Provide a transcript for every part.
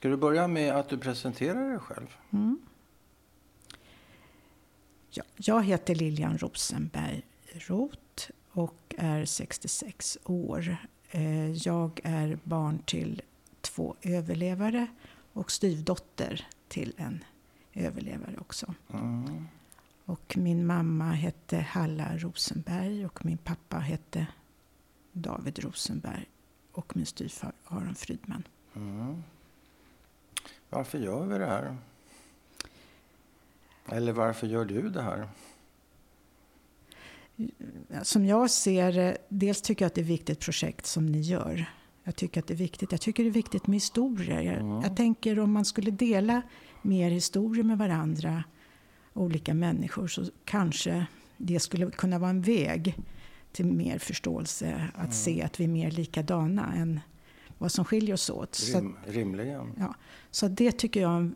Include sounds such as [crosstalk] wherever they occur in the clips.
Ska du börja med att du presenterar dig själv? Mm. Ja, jag heter Lilian Rosenberg Roth och är 66 år. Eh, jag är barn till två överlevare och styvdotter till en överlevare också. Mm. Och min mamma hette Halla Rosenberg och min pappa hette David Rosenberg och min styvfar Aron Fridman. Mm. Varför gör vi det här? Eller varför gör du det här? Som jag ser det, dels tycker jag att det är ett viktigt projekt som ni gör. Jag tycker att det är viktigt. Jag tycker det är viktigt med historier. Jag, Mm. jag tänker om man skulle dela mer historier med varandra, olika människor, så kanske det skulle kunna vara en väg till mer förståelse. Att Mm. se att vi är mer likadana än vad som skiljer oss åt. Så, Rim, rimligen. Ja, så det tycker jag är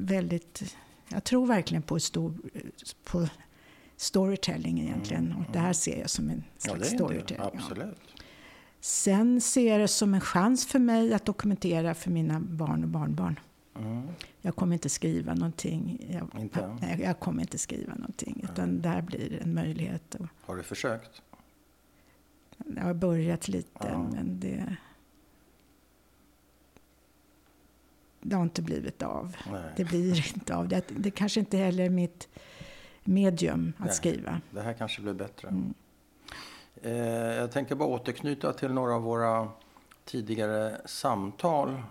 väldigt... Jag tror verkligen på, stor, på storytelling egentligen. Och det här ser jag som en Mm, Ja, slags det är det. storytelling. ja. Absolut. Sen ser jag det som en chans för mig att dokumentera för mina barn och barnbarn. Mm. Jag kommer inte skriva någonting. Jag, Inte? nej, jag kommer inte skriva någonting. Utan det här blir en möjlighet. Har du försökt? jag har börjat lite, Ja. men det... Det har inte blivit av. Nej. Det blir inte av. Det, det kanske inte heller är mitt medium att Nej. skriva. Det här kanske blir bättre. Mm. Eh, jag tänker bara återknyta till några av våra tidigare samtal.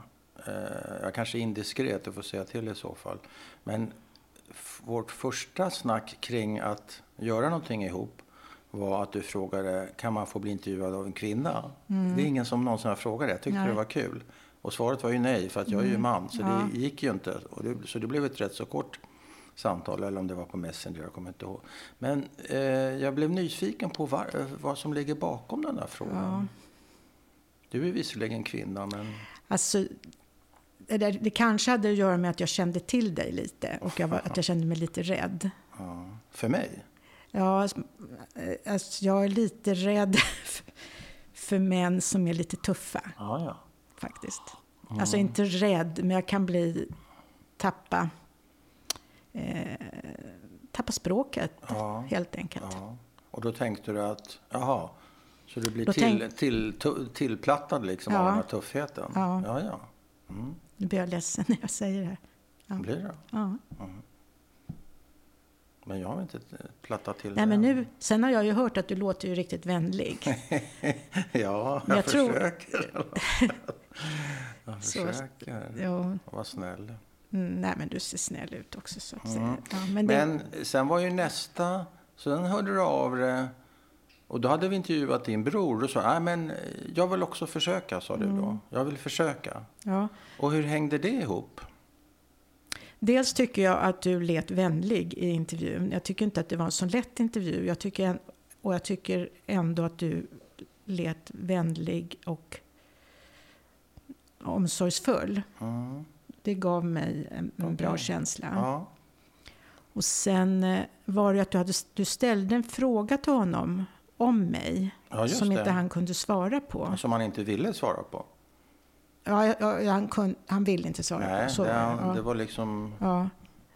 Eh, jag kanske är indiskret, du får säga till i så fall. Men vårt första snack kring att göra någonting ihop var att du frågade kan man få bli intervjuad av en kvinna. Det är ingen som någonsin har frågat det. Jag tyckte Nej. det var kul. Och svaret var ju nej, för att jag är ju man. Så Ja. det gick ju inte. Det, så det blev ett rätt så kort samtal, eller om det var på Messenger, jag kommer inte ihåg. Men eh, jag blev nyfiken på var, eh, vad som ligger bakom den här frågan. Ja. Du är visserligen kvinna, men... Alltså, det, där, det kanske hade att göra med att jag kände till dig lite och jag var, att jag kände mig lite rädd. Ja, för mig? Ja, alltså, jag är lite rädd [laughs] för män som är lite tuffa, Ja, ja. faktiskt. Alltså inte rädd, men jag kan bli tappa, eh, tappa språket, Ja. helt enkelt. ja. Och då tänkte du att, jaha, så du blir till, tänk- till, tu- tillplattad liksom av Ja. den här tuffheten? Ja. ja. ja. Mm. Nu blir jag ledsen när jag säger det här. Ja. Blir det? Ja. Men jag har inte plattat till Nej, men nu, sen har jag ju hört att du låter ju riktigt vänlig. [laughs] ja, jag, jag tror- [laughs] försöker. jag Så- försöker Ja, vara snäll. mm, nej, men du ser snäll ut också. Så att Mm. säga. Ja, men det, Men sen var ju nästa, sen hörde du av dig och då hade vi intervjuat din bror och sa, nej men jag vill också försöka, sa du Mm. då. Jag vill försöka. ja. Och hur hängde det ihop? Dels tycker jag att du lät vänlig i intervjun. Jag tycker inte att det var en så lätt intervju. Jag tycker, och jag tycker ändå att du lät vänlig och omsorgsfull. Mm. Det gav mig en, en bra känsla. Ja. Och sen eh, var det att du, hade, du ställde en fråga till honom om mig. Ja, som det. inte han kunde svara på. Som han inte ville svara på. Ja, ja, han, kun, han ville inte svara Nej, på. Så, det, var det, ja. det var liksom Ja,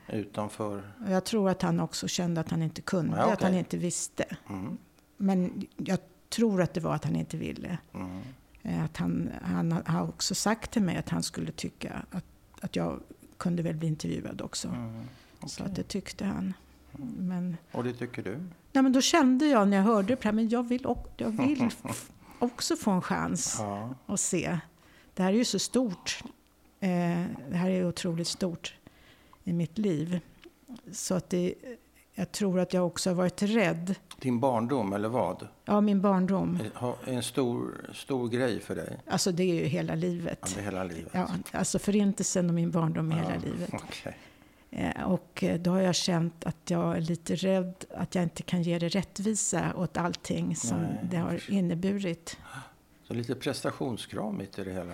utanför. jag tror att han också kände att han inte kunde, Ja, att han inte visste. Mm. Men jag tror att det var att han inte ville. Mm. Eh, Att han, han har också sagt till mig att han skulle tycka att, att jag kunde väl bli intervjuad också. Mm. Så att det tyckte han. Men, Och det tycker du? nej, men då kände jag när jag hörde det här, men jag vill, jag vill [laughs] också få en chans Ja. att se. Det här är ju så stort. Eh, det här är otroligt stort i mitt liv. Så att det, jag tror att jag också har varit rädd. Din barndom, eller vad? Ja, min barndom. Är en stor, stor grej för dig? Alltså det är ju hela livet. Ja, det hela livet? Ja, alltså förintelsen och min barndom är hela Ja, livet. okej. Eh, Och eh, då har jag känt att jag är lite rädd att jag inte kan ge det rättvisa åt allting som Nej, det har inneburit. Så lite prestationskrav mitt i det hela då?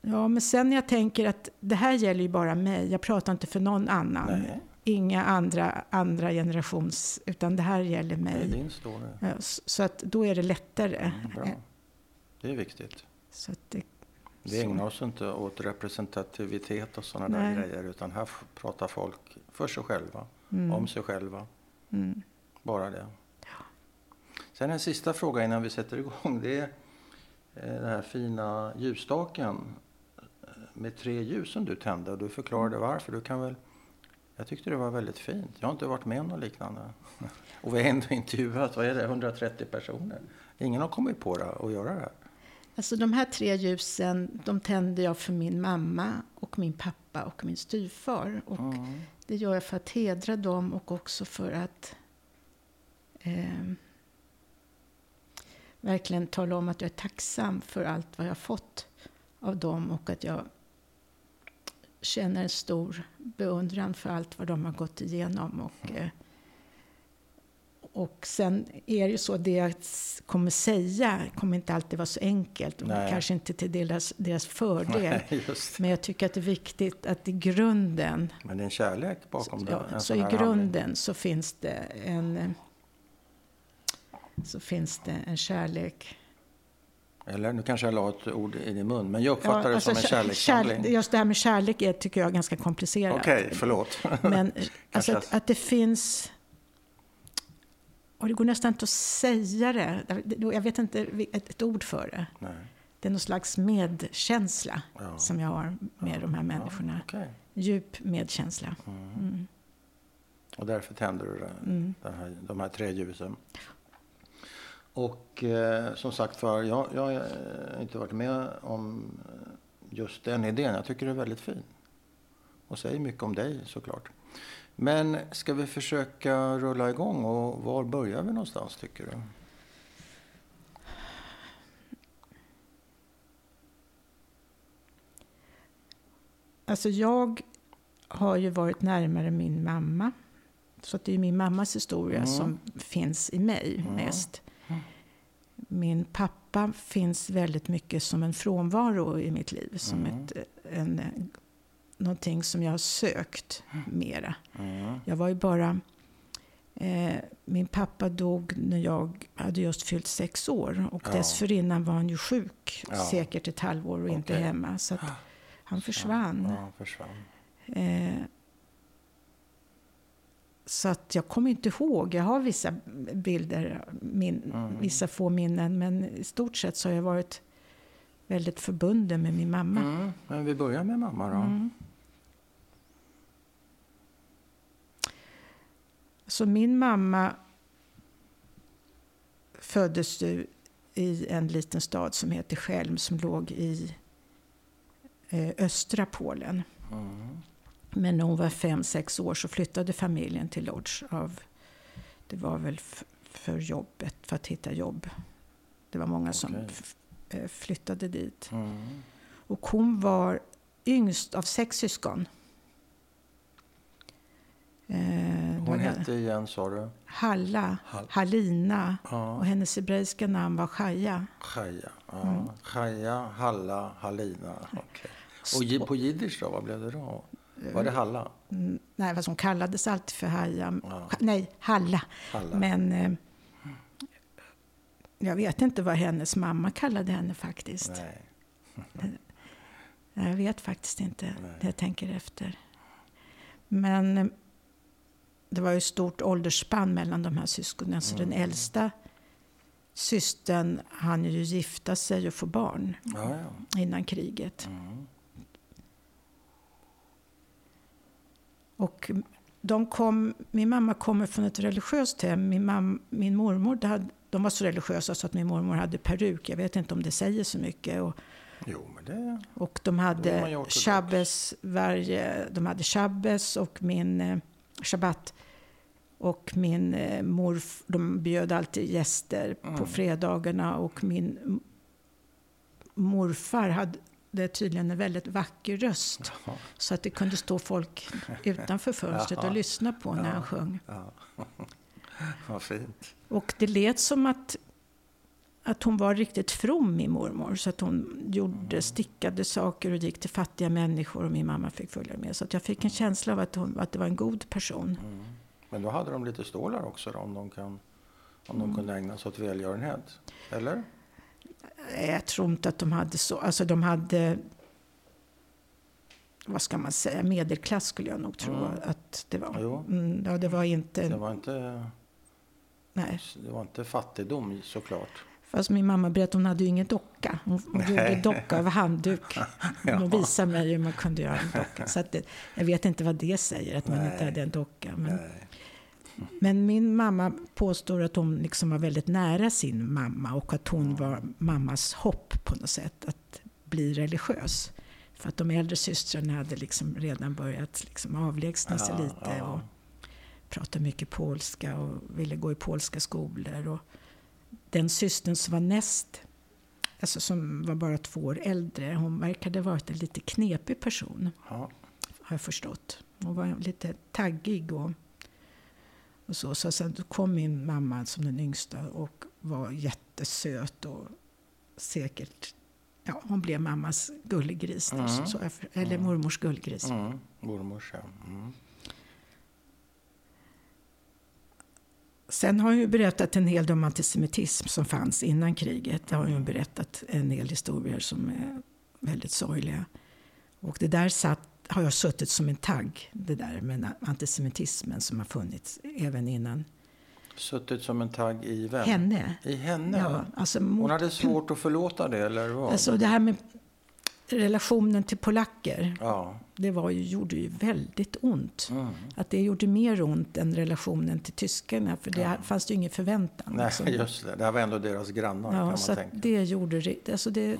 Ja, men sen jag tänker att det här gäller ju bara mig. Jag pratar inte för någon annan. Nej, Inga andra, andra generations, utan det här gäller det är mig. din story. Så att då är det lättare. Mm. Eh, Det är viktigt. Så att det, Vi ägnar oss inte åt representativitet och sådana där grejer. Utan här pratar folk för sig själva. Mm. Om sig själva. Mm. Bara det. Ja. Sen en sista fråga innan vi sätter igång. Det är eh, den här fina ljusstaken eh, med tre ljus som du tände. Och du förklarade mm. varför. Du kan väl... Jag tyckte det var väldigt fint. Jag har inte varit med om något liknande. Och vi har ändå intervjuat, vad är det, 130 personer. Ingen har kommit på det, att göra det här. Alltså de här tre ljusen, de tände jag för min mamma och min pappa och min styvfar. Och mm. det gör jag för att hedra dem och också för att eh, verkligen tala om att jag är tacksam för allt vad jag fått av dem och att jag känner en stor beundran för allt vad de har gått igenom. Och, mm. Och sen är det ju så, det jag kommer säga kommer inte alltid vara så enkelt. Och kanske inte till deras, deras fördel. Nej, Men jag tycker att det är viktigt att i grunden... Men det är en kärlek bakom det. Ja, så i grunden handling. så finns det en... Så finns det en kärlek. Eller nu kanske jag la ett ord i din mun, men jag uppfattar ja, alltså, det som en kärlekshandling. Kär, just det här med kärlek är, tycker jag är ganska komplicerat. Okej, okay, förlåt. [laughs] Men alltså att, att det finns och det går nästan inte att säga det. Jag vet inte ett, ett ord för det. Nej. Det är någon slags medkänsla ja. som jag har med ja. de här människorna. Okay. Djup medkänsla. Mm. Mm. Och därför tänder du det, mm. här, de här tre ljusen. Och eh, som sagt var, jag, jag har inte varit med om just den idén. Jag tycker det är väldigt fin. Och säger mycket om dig såklart. Men ska vi försöka rulla igång och var börjar vi någonstans tycker du? Alltså jag har ju varit närmare min mamma. Så det är min mammas historia mm. som finns i mig mm. mest. Min pappa finns väldigt mycket som en frånvaro i mitt liv. Som mm. ett, en någonting som jag har sökt mera. Mm. Jag var ju bara... Eh, min pappa dog när jag hade just fyllt sex år. Och ja. dessförinnan var han ju sjuk, ja. säkert ett halvår och okay. inte hemma. Så han försvann. Ja, han försvann. Eh, så att jag kommer inte ihåg. Jag har vissa bilder, min, mm. vissa få minnen. Men i stort sett så har jag varit väldigt förbunden med min mamma. Mm. Men vi börjar med mamma då. Mm. Så min mamma föddes ju i en liten stad som heter Chelm som låg i eh, östra Polen. Mm. Men när hon var fem, sex år så flyttade familjen till Lodz. Av, det var väl för jobbet, för att hitta jobb. Det var många okay. som eh, flyttade dit. Mm. Och hon var yngst av sex syskon. Eh, Hon hette igen, sa du? Halla, Hall Halina. Ja. Och hennes hebreiska namn var Chaya. Chaya, ja. Mm. Chaya, Halla, Halina. Okay. Och på jiddisch då, vad blev det då? Var det Halla? Mm, nej, fast hon kallades alltid för Haja. Ja. Nej, Halla. Halla. Men eh, jag vet inte vad hennes mamma kallade henne faktiskt. Nej. [laughs] jag vet faktiskt inte Nej. jag tänker efter. Men eh, det var ju stort åldersspann mellan de här syskonen. Så mm. den äldsta systern hann ju gifta sig och få barn ja, ja. innan kriget. Mm. Och de kom, min mamma kommer från ett religiöst hem. Min, mam, min mormor, hade, de var så religiösa så att min mormor hade peruk. Jag vet inte om det säger så mycket. Och, jo, men det, och de hade shabbes varje, de hade shabbes och min eh, shabbat och min eh, morf, de bjöd alltid gäster mm. på fredagarna och min morfar hade tydligen en väldigt vacker röst. Jaha. Så att det kunde stå folk utanför fönstret Jaha. och lyssna på när ja. han sjöng. Ja. [laughs] Vad fint. Och det lät som att, att hon var riktigt from, min mormor. Så att hon gjorde mm. stickade saker och gick till fattiga människor och min mamma fick följa med. Så att jag fick en känsla av att, hon, att det var en god person. Mm. Men då hade de lite stålar också då, om de, kan, om de kunde ägna sig åt välgörenhet. Eller? Jag tror inte att de hade så. Alltså de hade, vad ska man säga, medelklass skulle jag nog tro Mm. att det var. Mm, ja, det var inte, Det var inte, nej. det var inte fattigdom såklart. Fast min mamma berättade att hon hade ju ingen docka. Hon, hon gjorde docka av handduk. [laughs] Hon visade mig hur man kunde göra en docka. Så att det, jag vet inte vad det säger, att man Nej. inte hade en docka. Men, Nej. Men min mamma påstår att hon liksom var väldigt nära sin mamma och att hon var mammas hopp på något sätt, att bli religiös. För att de äldre systrarna hade liksom redan börjat liksom avlägsna sig Ja, lite ja. och prata mycket polska och ville gå i polska skolor. Och den systern som var näst, alltså som var bara två år äldre, hon verkade varit en lite knepig person Ja. har jag förstått. Hon var lite taggig och, och så. Så sen kom min mamma som den yngsta och var jättesöt och säkert, ja hon blev mammas gullgris. där, Mm. Så, så, eller mormors gullgris. Mm. Mormors, ja. Mm. Sen har hon ju berättat en hel del om antisemitism som fanns innan kriget. Det har hon berättat en del historier som är väldigt sorgliga. Och det där satt, har jag suttit som en tagg, det där med antisemitismen som har funnits även innan. Suttit som en tagg i vem? Henne. I henne? Ja, alltså, Hon mot, hade svårt att förlåta det, eller vad? alltså det här med relationen till polacker, Ja. det var ju, gjorde ju väldigt ont. Mm. Att det gjorde mer ont än relationen till tyskarna, för det fanns ju ingen förväntan. Nej, liksom. just det. Det här var ändå deras grannar, kan Ja, man så tänka. det gjorde. Alltså det, mm,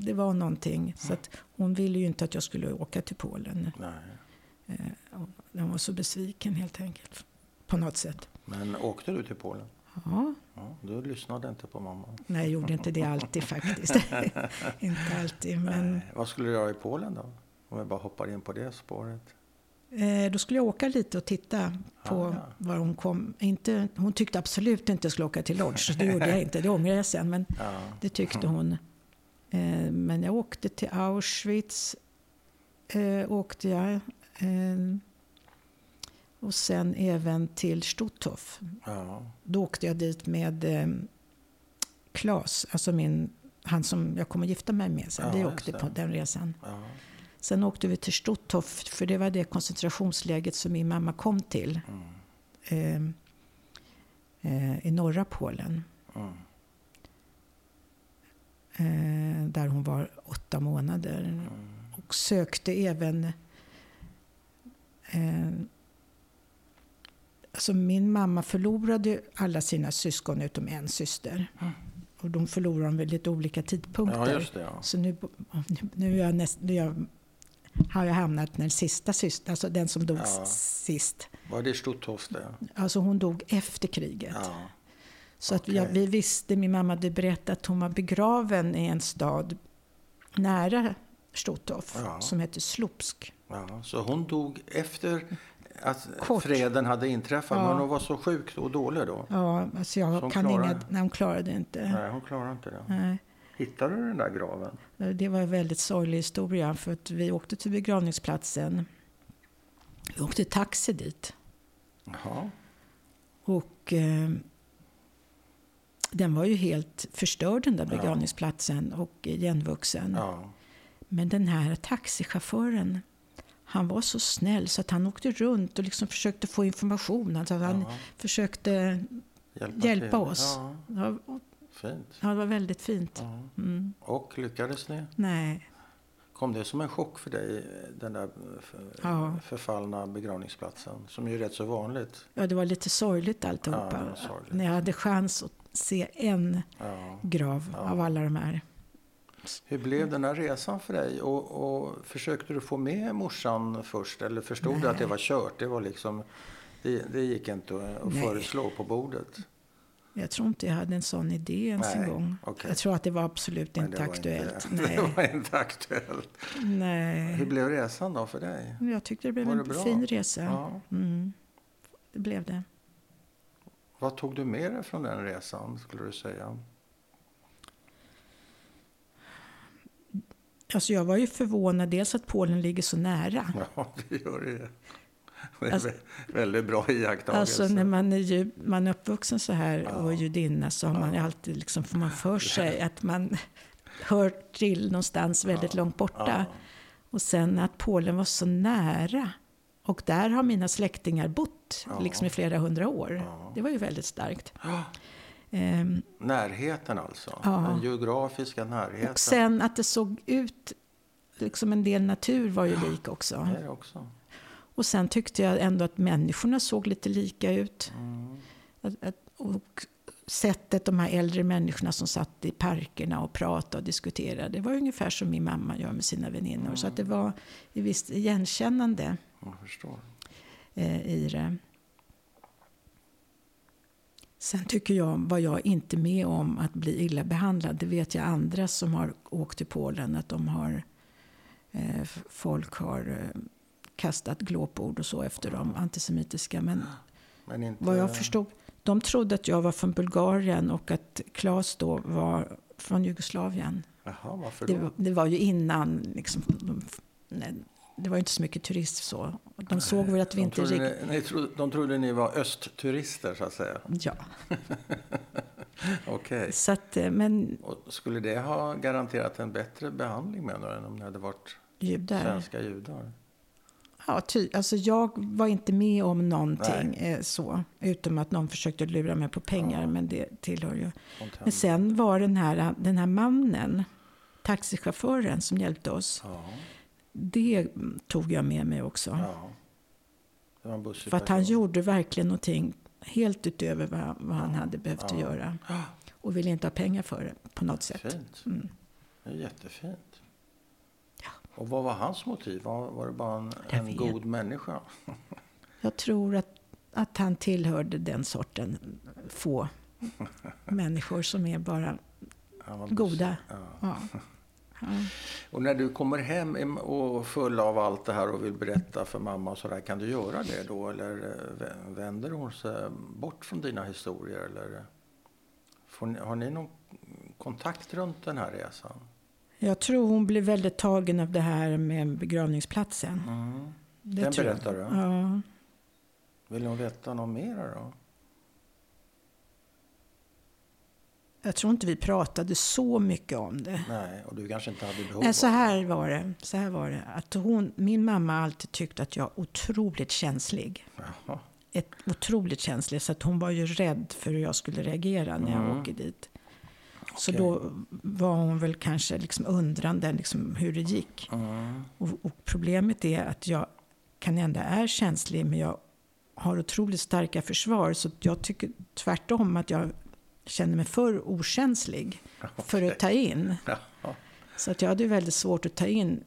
det var någonting. Så att hon ville ju inte att jag skulle åka till Polen. Nej. Eh, Hon var så besviken helt enkelt. På något sätt. Men åkte du till Polen? Ja, Ja, du lyssnade inte på mamma. nej, jag gjorde inte det alltid faktiskt. [laughs] inte alltid, men Nej. Vad skulle du göra i Polen då? Om vi bara hoppar in på det spåret. eh, då skulle jag åka lite och titta på Ah, ja. var hon kom. Inte, hon tyckte absolut inte jag skulle åka till Lodz. Det gjorde jag [laughs] inte, det ångrar jag sen. Men Ja. Det tyckte hon. Eh, men jag åkte till Auschwitz. Eh, åkte jag. Eh, och sen även till Stutthof. Ja. Då åkte jag dit med eh, Klas, alltså min, han som jag kommer gifta mig med sen. Ja, vi åkte på den resan. ja. Sen åkte vi till Stutthof, för det var det koncentrationsläget som min mamma kom till. Mm. Eh, eh, I norra Polen. Mm. Eh, där hon var åtta månader. Mm. Och sökte även... Eh, alltså min mamma förlorade alla sina syskon utom en syster. Och de förlorade dem vid lite olika tidpunkter. Ja, det. Ja. Så nu, [laughs] nu, är jag näst, nu är jag, har jag hamnat när sista syster, alltså den som dog Ja. sist. Var det Stutthof det? Alltså hon dog efter kriget. Så att Okej. jag, vi visste, min mamma hade berättat att hon var begraven i en stad nära Stutthof Ja. som heter Slupsk. ja. Så hon dog efter att Kort. freden hade inträffat. Ja. Men hon var så sjuk och dålig då? Ja, alltså Så jag hon kan klarade- inga... Nej, hon klarade inte. Nej, hon klarade inte det. Nej. Hittade du den där graven? Det var en väldigt sorglig historia för att vi åkte till begravningsplatsen. Vi åkte taxi dit. Jaha. Och eh, den var ju helt förstörd den där begravningsplatsen och igenvuxen. Ja. Men den här taxichauffören, han var så snäll så att han åkte runt och liksom försökte få information. Alltså han Ja. försökte Hjälpa, hjälpa oss. Ja, fint. ja, det var väldigt fint. Mm. Och lyckades ni? Nej, Kom det som en chock för dig, den där för, Ja. förfallna begravningsplatsen? Som ju är rätt så vanligt. ja, det var lite sorgligt Ja, alltihopa. sorgligt. När jag hade chans att se en Ja. grav Ja. av alla de här. Hur blev den här resan för dig? Och, och försökte du få med morsan först? Eller förstod du Nej. att det var kört? Det, var liksom, det, det gick inte att Nej. föreslå på bordet. Jag tror inte jag hade en sån idé ens Nej, en gång. okej. Jag tror att det var absolut inte det var aktuellt. Inte, Nej. det var inte aktuellt. [laughs] Hur Nej. blev resan då för dig? Jag tyckte det blev Var det en bra? fin resa. Ja. Mm. Det blev det. Vad tog du med dig från den resan, skulle du säga? Alltså jag var ju förvånad dels att Polen ligger så nära. Ja, det gör det. Alltså- vä- väldigt bra iakttagelse. Alltså när man är, ju, man är uppvuxen så här Ja. och judinna så har man ju alltid liksom, får man för sig att man [laughs] hör till någonstans väldigt långt borta. Ja. Och sen att Polen var så nära. Och där har mina släktingar bott Ja. liksom i flera hundra år. Ja. Det var ju väldigt starkt. Ja. Ehm, Närheten alltså. Ja. Den geografiska närheten. och sen att det såg ut, liksom en del natur var ju lik också. Det är det också. Och sen tyckte jag ändå att människorna såg lite lika ut. Mm. Att, att, och sättet de här äldre människorna som satt i parkerna och pratade och diskuterade. Det var ungefär som min mamma gör med sina väninnor. Så att det var ett visst igenkännande eh, i det. Sen tycker jag, var jag inte med om att bli illa behandlad. Det vet jag andra som har åkt till Polen att de har eh, folk har eh, kastat glåpord och så efter dem, antisemitiska. Men Men inte... vad jag förstod, de trodde att jag var från Bulgarien och att Claes då var från Jugoslavien. Jaha, varför Det, då? var- det var ju innan, liksom, de, nej, det var ju inte så mycket turism så. De såg väl att vi De inte riktigt... ni, trodde, de trodde ni var östturister, så att säga. Ja, [laughs] Okej. att, eh, men Och skulle det ha garanterat en bättre behandling, menar du, än om ni hade varit judar. svenska judar? Ja, ty, alltså jag var inte med om någonting eh, så. Utom att någon försökte lura mig på pengar, men det tillhör ju. Men sen var den här, den här mannen, taxichauffören som hjälpte oss. Ja, Det tog jag med mig också. ja. För att han gjorde verkligen någonting helt utöver vad, vad han hade behövt Ja. göra. Och ville inte ha pengar för det på något sätt. Fint. Mm. Det är jättefint. Och vad var hans motiv? Var, var det bara en, en god människa? [laughs] Jag tror att, att han tillhörde den sorten få [laughs] människor som är bara goda. Ja. Ja. Ja. Och när du kommer hem och full av allt det här och vill berätta för mamma och sådär, kan du göra det då? Eller eh, vä- vänder hon sig bort från dina historier? Eller ni, har ni någon kontakt runt den här resan? Jag tror hon blev väldigt tagen av det här med begravningsplatsen. Mm. Det Den berättar du? Ja. Vill hon veta något mer då? Jag tror inte vi pratade så mycket om det. Nej, och du kanske inte hade behov Nej, så här var det. Så här var det. Att hon, min mamma har alltid tyckt att jag är otroligt känslig. Jaha. Ett, otroligt känslig. Så att hon var ju rädd för hur jag skulle reagera när jag Mm. åker dit. Så då var hon väl kanske liksom undrande liksom hur det gick. Mm. Och, och problemet är att jag kan ändå är känslig men jag har otroligt starka försvar. Så jag tycker tvärtom att jag känner mig för okänslig för att ta in. Så att jag hade väldigt svårt att ta in,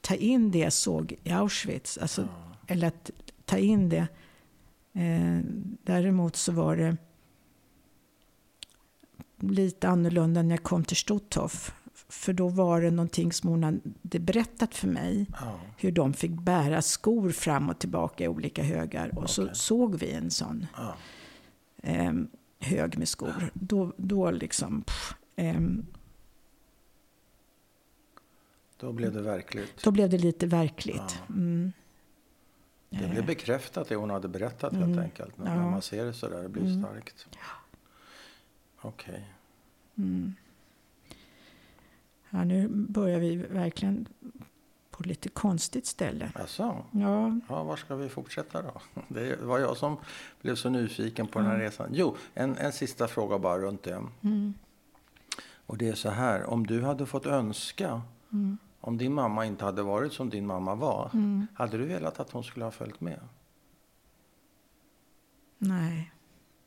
ta in det jag såg i Auschwitz. Alltså, Ja. Eller att ta in det. Eh, däremot så var det lite annorlunda när jag kom till Stutthof. För då var det någonting som hon hade berättat för mig. Ja. Hur de fick bära skor fram och tillbaka i olika högar. Och så Okej. såg vi en sån Ja. eh, hög med skor. Då, då liksom... Pff, ehm, Då blev det verkligt. Då blev det lite verkligt. Mm. Det Eh, blev bekräftat det hon hade berättat Mm. helt enkelt. När man ser det så där, det blir Mm. starkt. Okej. Mm. Ja, nu börjar vi verkligen på lite konstigt ställe. Jaså? Ja, Ja, var ska vi fortsätta då? [laughs] Det var jag som blev så nyfiken på den här resan. Jo, en, en sista fråga bara runt det. mm. Och det är så här, om du hade fått önska, Mm. om din mamma inte hade varit som din mamma var, Mm. hade du velat att hon skulle ha följt med? nej.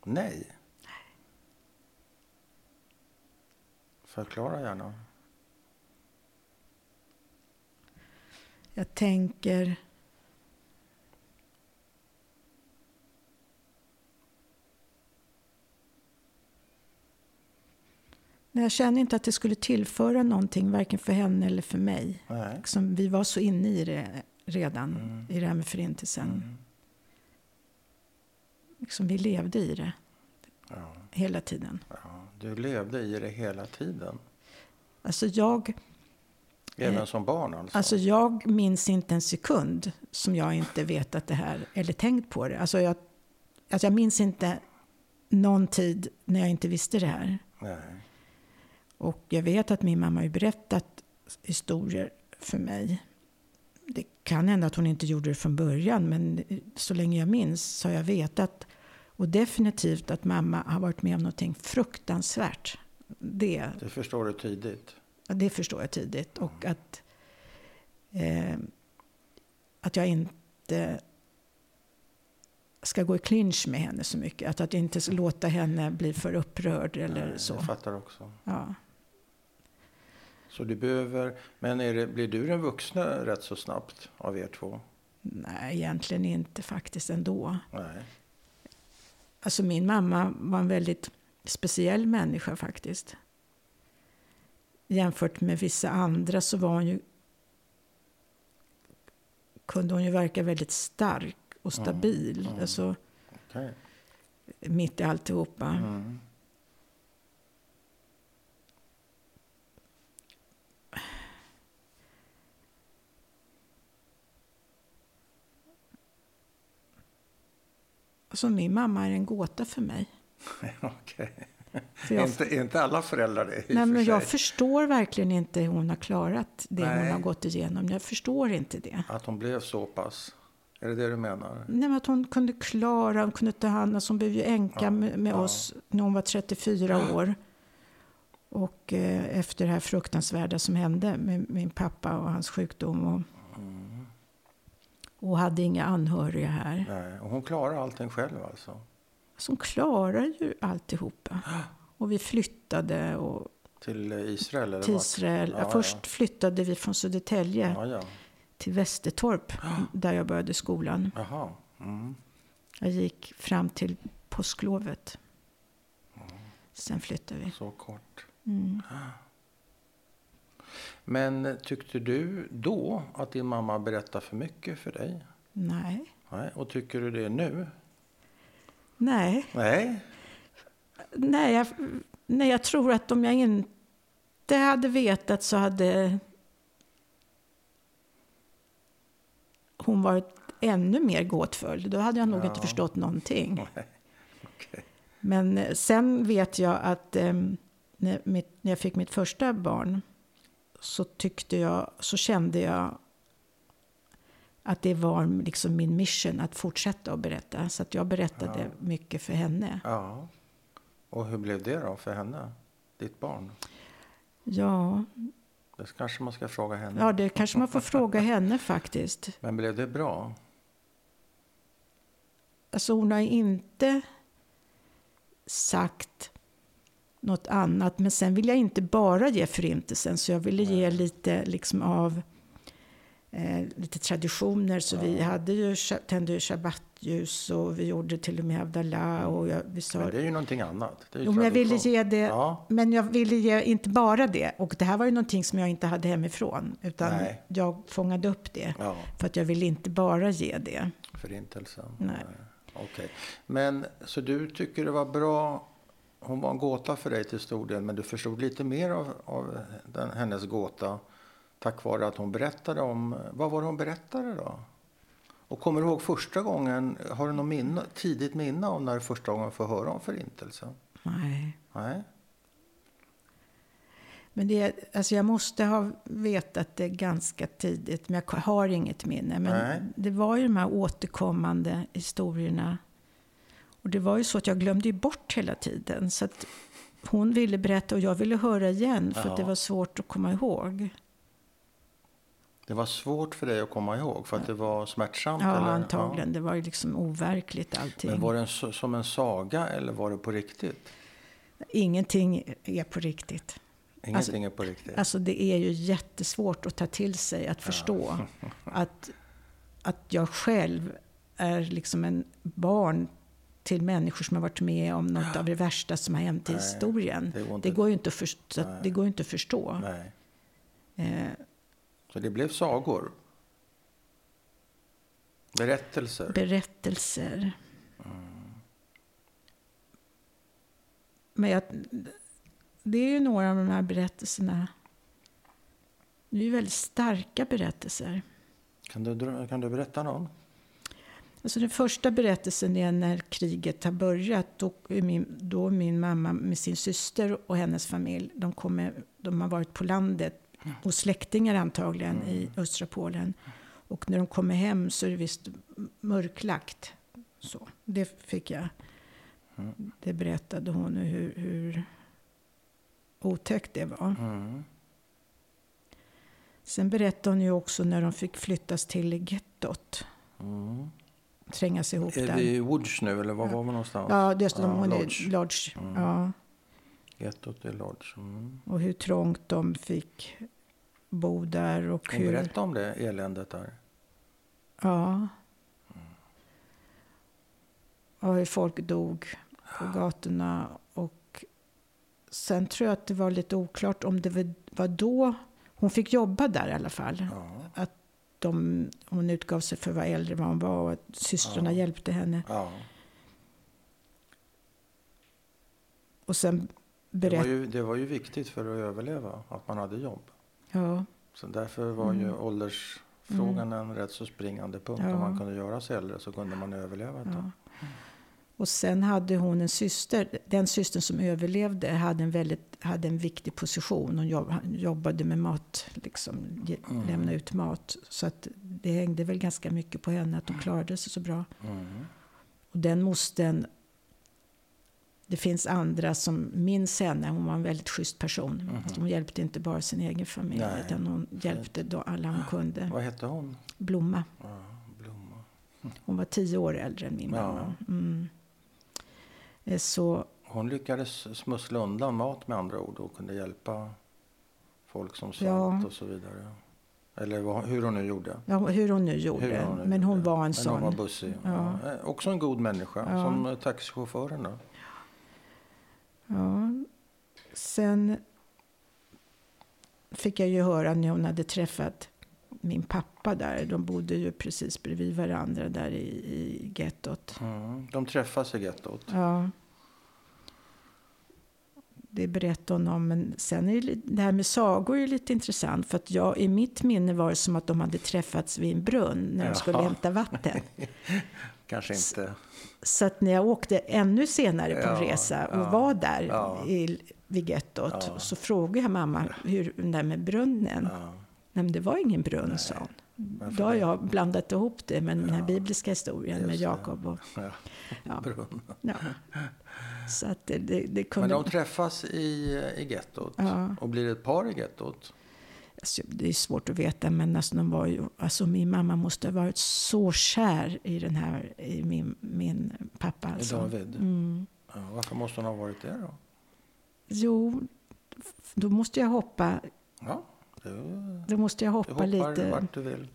Nej. Förklara gärna. Jag tänker... Nej, Jag känner inte att det skulle tillföra någonting, varken för henne eller för mig. Liksom, vi var så inne i det redan, Mm. i det här med förintelsen. Mm. Liksom, vi levde i det Ja, hela tiden. ja. Du levde i det hela tiden. Alltså jag, Även som barn alltså? Alltså jag minns inte en sekund som jag inte vet att det här, eller tänkt på det. Alltså jag, alltså jag minns inte någon tid när jag inte visste det här. Nej. Och jag vet att min mamma har berättat historier för mig. Det kan hända att hon inte gjorde det från början, men så länge jag minns så har jag vetat och definitivt att mamma har varit med om någonting fruktansvärt. Det, Det förstår du tidigt? Ja, det förstår jag tidigt. Och att, eh, att jag inte ska gå i clinch med henne så mycket. Att, att inte ska låta henne bli för upprörd eller Nej, så. Jag fattar också. Ja. Så du behöver, men är det, blir du den vuxna rätt så snabbt av er två? Nej, egentligen inte faktiskt ändå. Nej. Alltså min mamma var en väldigt speciell människa faktiskt. Jämfört med vissa andra så var hon ju, kunde hon ju verka väldigt stark och stabil. mm. Alltså, Okej. mitt i alltihopa. Mm. Alltså min mamma är en gåta för mig. [laughs] Okej. Jag, Inte, inte alla föräldrar det i nej, men för jag förstår verkligen inte hur hon har klarat det hon Nej. har gått igenom. Jag förstår inte det. Att hon blev så pass? Är det det du menar? Nej, men att hon kunde klara, hon kunde ta hand om Hon blev ju änka Ja, med, med ja. oss när hon var 34 år. Och eh, efter det här fruktansvärda som hände med min pappa och hans sjukdom. Och. Och hade inga anhöriga här. Nej. Och hon klarar allting själv alltså? Så hon klarar ju alltihopa. [gasps] Och vi flyttade och, Till Israel? Eller till? Israel. Ja, Först flyttade vi från Södertälje Ja, ja. till Västertorp. [gasps] Där jag började skolan. Jaha. Mm. Jag gick fram till påsklovet. Sen flyttade vi. Så kort. Mm. [gasps] Men tyckte du då att din mamma berättade för mycket för dig? Nej. Nej. Och tycker du det nu? Nej. Nej. Nej jag, nej, jag tror att om jag inte hade vetat så hade hon varit ännu mer gåtfull. Då hade jag nog Ja. inte förstått någonting. [laughs] Nej. Okej. Men eh, sen vet jag att eh, när, mitt, när jag fick mitt första barn så tyckte jag, så kände jag att det var liksom min mission att fortsätta att berätta. Så att jag berättade Ja. mycket för henne. Ja. Och hur blev det då för henne? Ditt barn? Ja, Det kanske man ska fråga henne. ja, det kanske man får fråga [laughs] henne faktiskt. Men blev det bra? Alltså hon har inte sagt något annat. Men sen vill jag inte bara ge förintelsen. Så jag ville ge lite liksom av eh, lite traditioner. Så vi hade ju, tände ju shabbatljus och vi gjorde till och med Havdalah. Och jag, vi sa, Men det är ju någonting annat. Det är jo, men jag ville ge det. Ja. Men jag ville ge inte bara det. Och det här var ju någonting som jag inte hade hemifrån. Utan Nej. jag fångade upp det. Ja, För att jag ville inte bara ge det. förintelsen. Nej. Okej. Men så du tycker det var bra. Hon var en gåta för dig till stor del. Men du förstod lite mer av, av den, hennes gåta. Tack vare att hon berättade om. Vad var det hon berättade då? Och kommer du ihåg första gången? Har du något minne, tidigt minne om när du första gången får höra om förintelsen? Nej. Nej. Men det, alltså jag måste ha vetat det ganska tidigt, men jag har inget minne. Men Nej. det var ju de här återkommande historierna. Och det var ju så att jag glömde bort hela tiden. Så att hon ville berätta och jag ville höra igen, för att det Ja. var svårt att komma ihåg. Det var svårt för dig att komma ihåg för att det var smärtsamt? Ja, eller? antagligen. Det var ju liksom overkligt Ja. allting. Men var det en, som en saga eller var det på riktigt? Ingenting är på riktigt. Ingenting är på riktigt? Alltså det är ju jättesvårt att ta till sig, att förstå. [laughs] Att, att jag själv är liksom en barn till människor som har varit med om något av det värsta som har hänt i Nej, historien. det Det, går inte- går ju inte att, förstå, så att Nej. det går ju inte att förstå. Nej. Eh, Så det blev sagor? Berättelser? berättelser. Men jag, det är ju några av de här berättelserna Det är ju väldigt starka berättelser. Kan du, kan du berätta någon? Alltså den första berättelsen är när kriget har börjat. Då min, då min mamma med sin syster och hennes familj. De, kommer, de har varit på landet hos släktingar antagligen i östra Polen. Och när de kommer hem så är det visst mörklagt. Så, det fick jag. Det berättade hon hur, hur otäckt det var. Mm. Sen berättade hon ju också när de fick flyttas till gettot. Mm. Trängas ihop Är där. vi i Woods nu eller var var vi någonstans? Ja, det är Ja, är Lodge. Lodge. Mm. Ja. Gettot i Lodge. Mm. Och hur trångt de fick bo där och Hon hur... berättade om det eländet där. Ja. Och hur folk dog på gatorna. Och sen tror jag att det var lite oklart om det var- då... Hon fick jobba där i alla fall. Ja. De, hon utgav sig för att vara äldre än vad hon var och att systrarna Ja. hjälpte henne. ja. Och sen Det, var ju, det var ju viktigt för att överleva att man hade jobb. Ja, Så därför var ju Mm. åldersfrågan en rätt så springande punkt. Ja. Om man kunde göra sig äldre så kunde man överleva ett tag. Och sen hade hon en syster. Den systern som överlevde hade en, väldigt, hade en viktig position. Hon jobb, jobbade med mat, liksom, Mm. lämna ut mat. Så att det hängde väl ganska mycket på henne att hon klarade sig så bra. Mm. Och den mosten... Det finns andra som minns henne. Hon var en väldigt schysst person. Mhm. Hon hjälpte inte bara sin egen familj, Nej. utan hon hjälpte då alla hon kunde. Vad hette hon? Blomma. Ja, Blomma. Hon var tio år äldre än min Ja. mamma. Mm. Eh, Så Hon lyckades smussla undan mat med andra ord och kunde hjälpa folk som svalt Ja. och så vidare. Eller vad, hur hon nu gjorde. Ja, hur hon nu gjorde. Hon nu men hon gjorde. var en Men sån. hon var bussig. Ja. Ja. Eh, Också en god människa. Som eh, taxichauffören då. Ja. Sen fick jag ju höra när hon hade träffat min pappa där. De bodde ju precis bredvid varandra där i, i gettot. Mm. De träffas i gettot. Ja. Det berättade hon om. Men sen är det, det här med sagor är lite intressant. För att jag, i mitt minne var det som att de hade träffats vid en brunn när de skulle Jaha. hämta vatten. [laughs] Kanske inte. Så att när jag åkte ännu senare på en Ja, resa och ja, var där ja. i, vid gettot så frågade jag mamma hur den där med brunnen. Nej, men det var ingen brunn, sa hon. Då har det? jag blandat ihop det med den här bibliska historien med det. Jakob. Och, Ja. ja. [laughs] Så att det, det, det Men kunde... de träffas i, i gettot. Ja. Och blir det ett par i gettot? Alltså, det är svårt att veta, men alltså, de var ju, alltså, min mamma måste ha varit så kär i, den här, i min, min pappa. Alltså. David? Mm. Ja, varför måste hon ha varit det då? Jo, då måste jag hoppa, Ja, du, då måste jag du hoppa hoppar lite. vart du vill.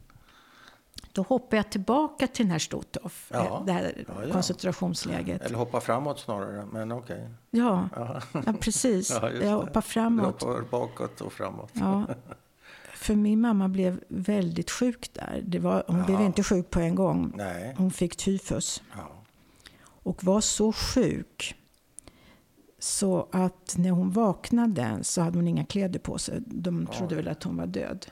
Då hoppar jag tillbaka till den här Stotov, Ja. eh, det här Ja, ja. koncentrationsläget. Eller hoppa framåt snarare, men okej. Ja, Ja. ja, precis. Jag hoppar Du framåt. hoppar bakåt och framåt. Ja. För min mamma blev väldigt sjuk där. Det var, hon blev inte sjuk på en gång. Nej. Hon fick tyfus Ja. och var så sjuk så att när hon vaknade så hade hon inga kläder på sig. De trodde väl att hon var död.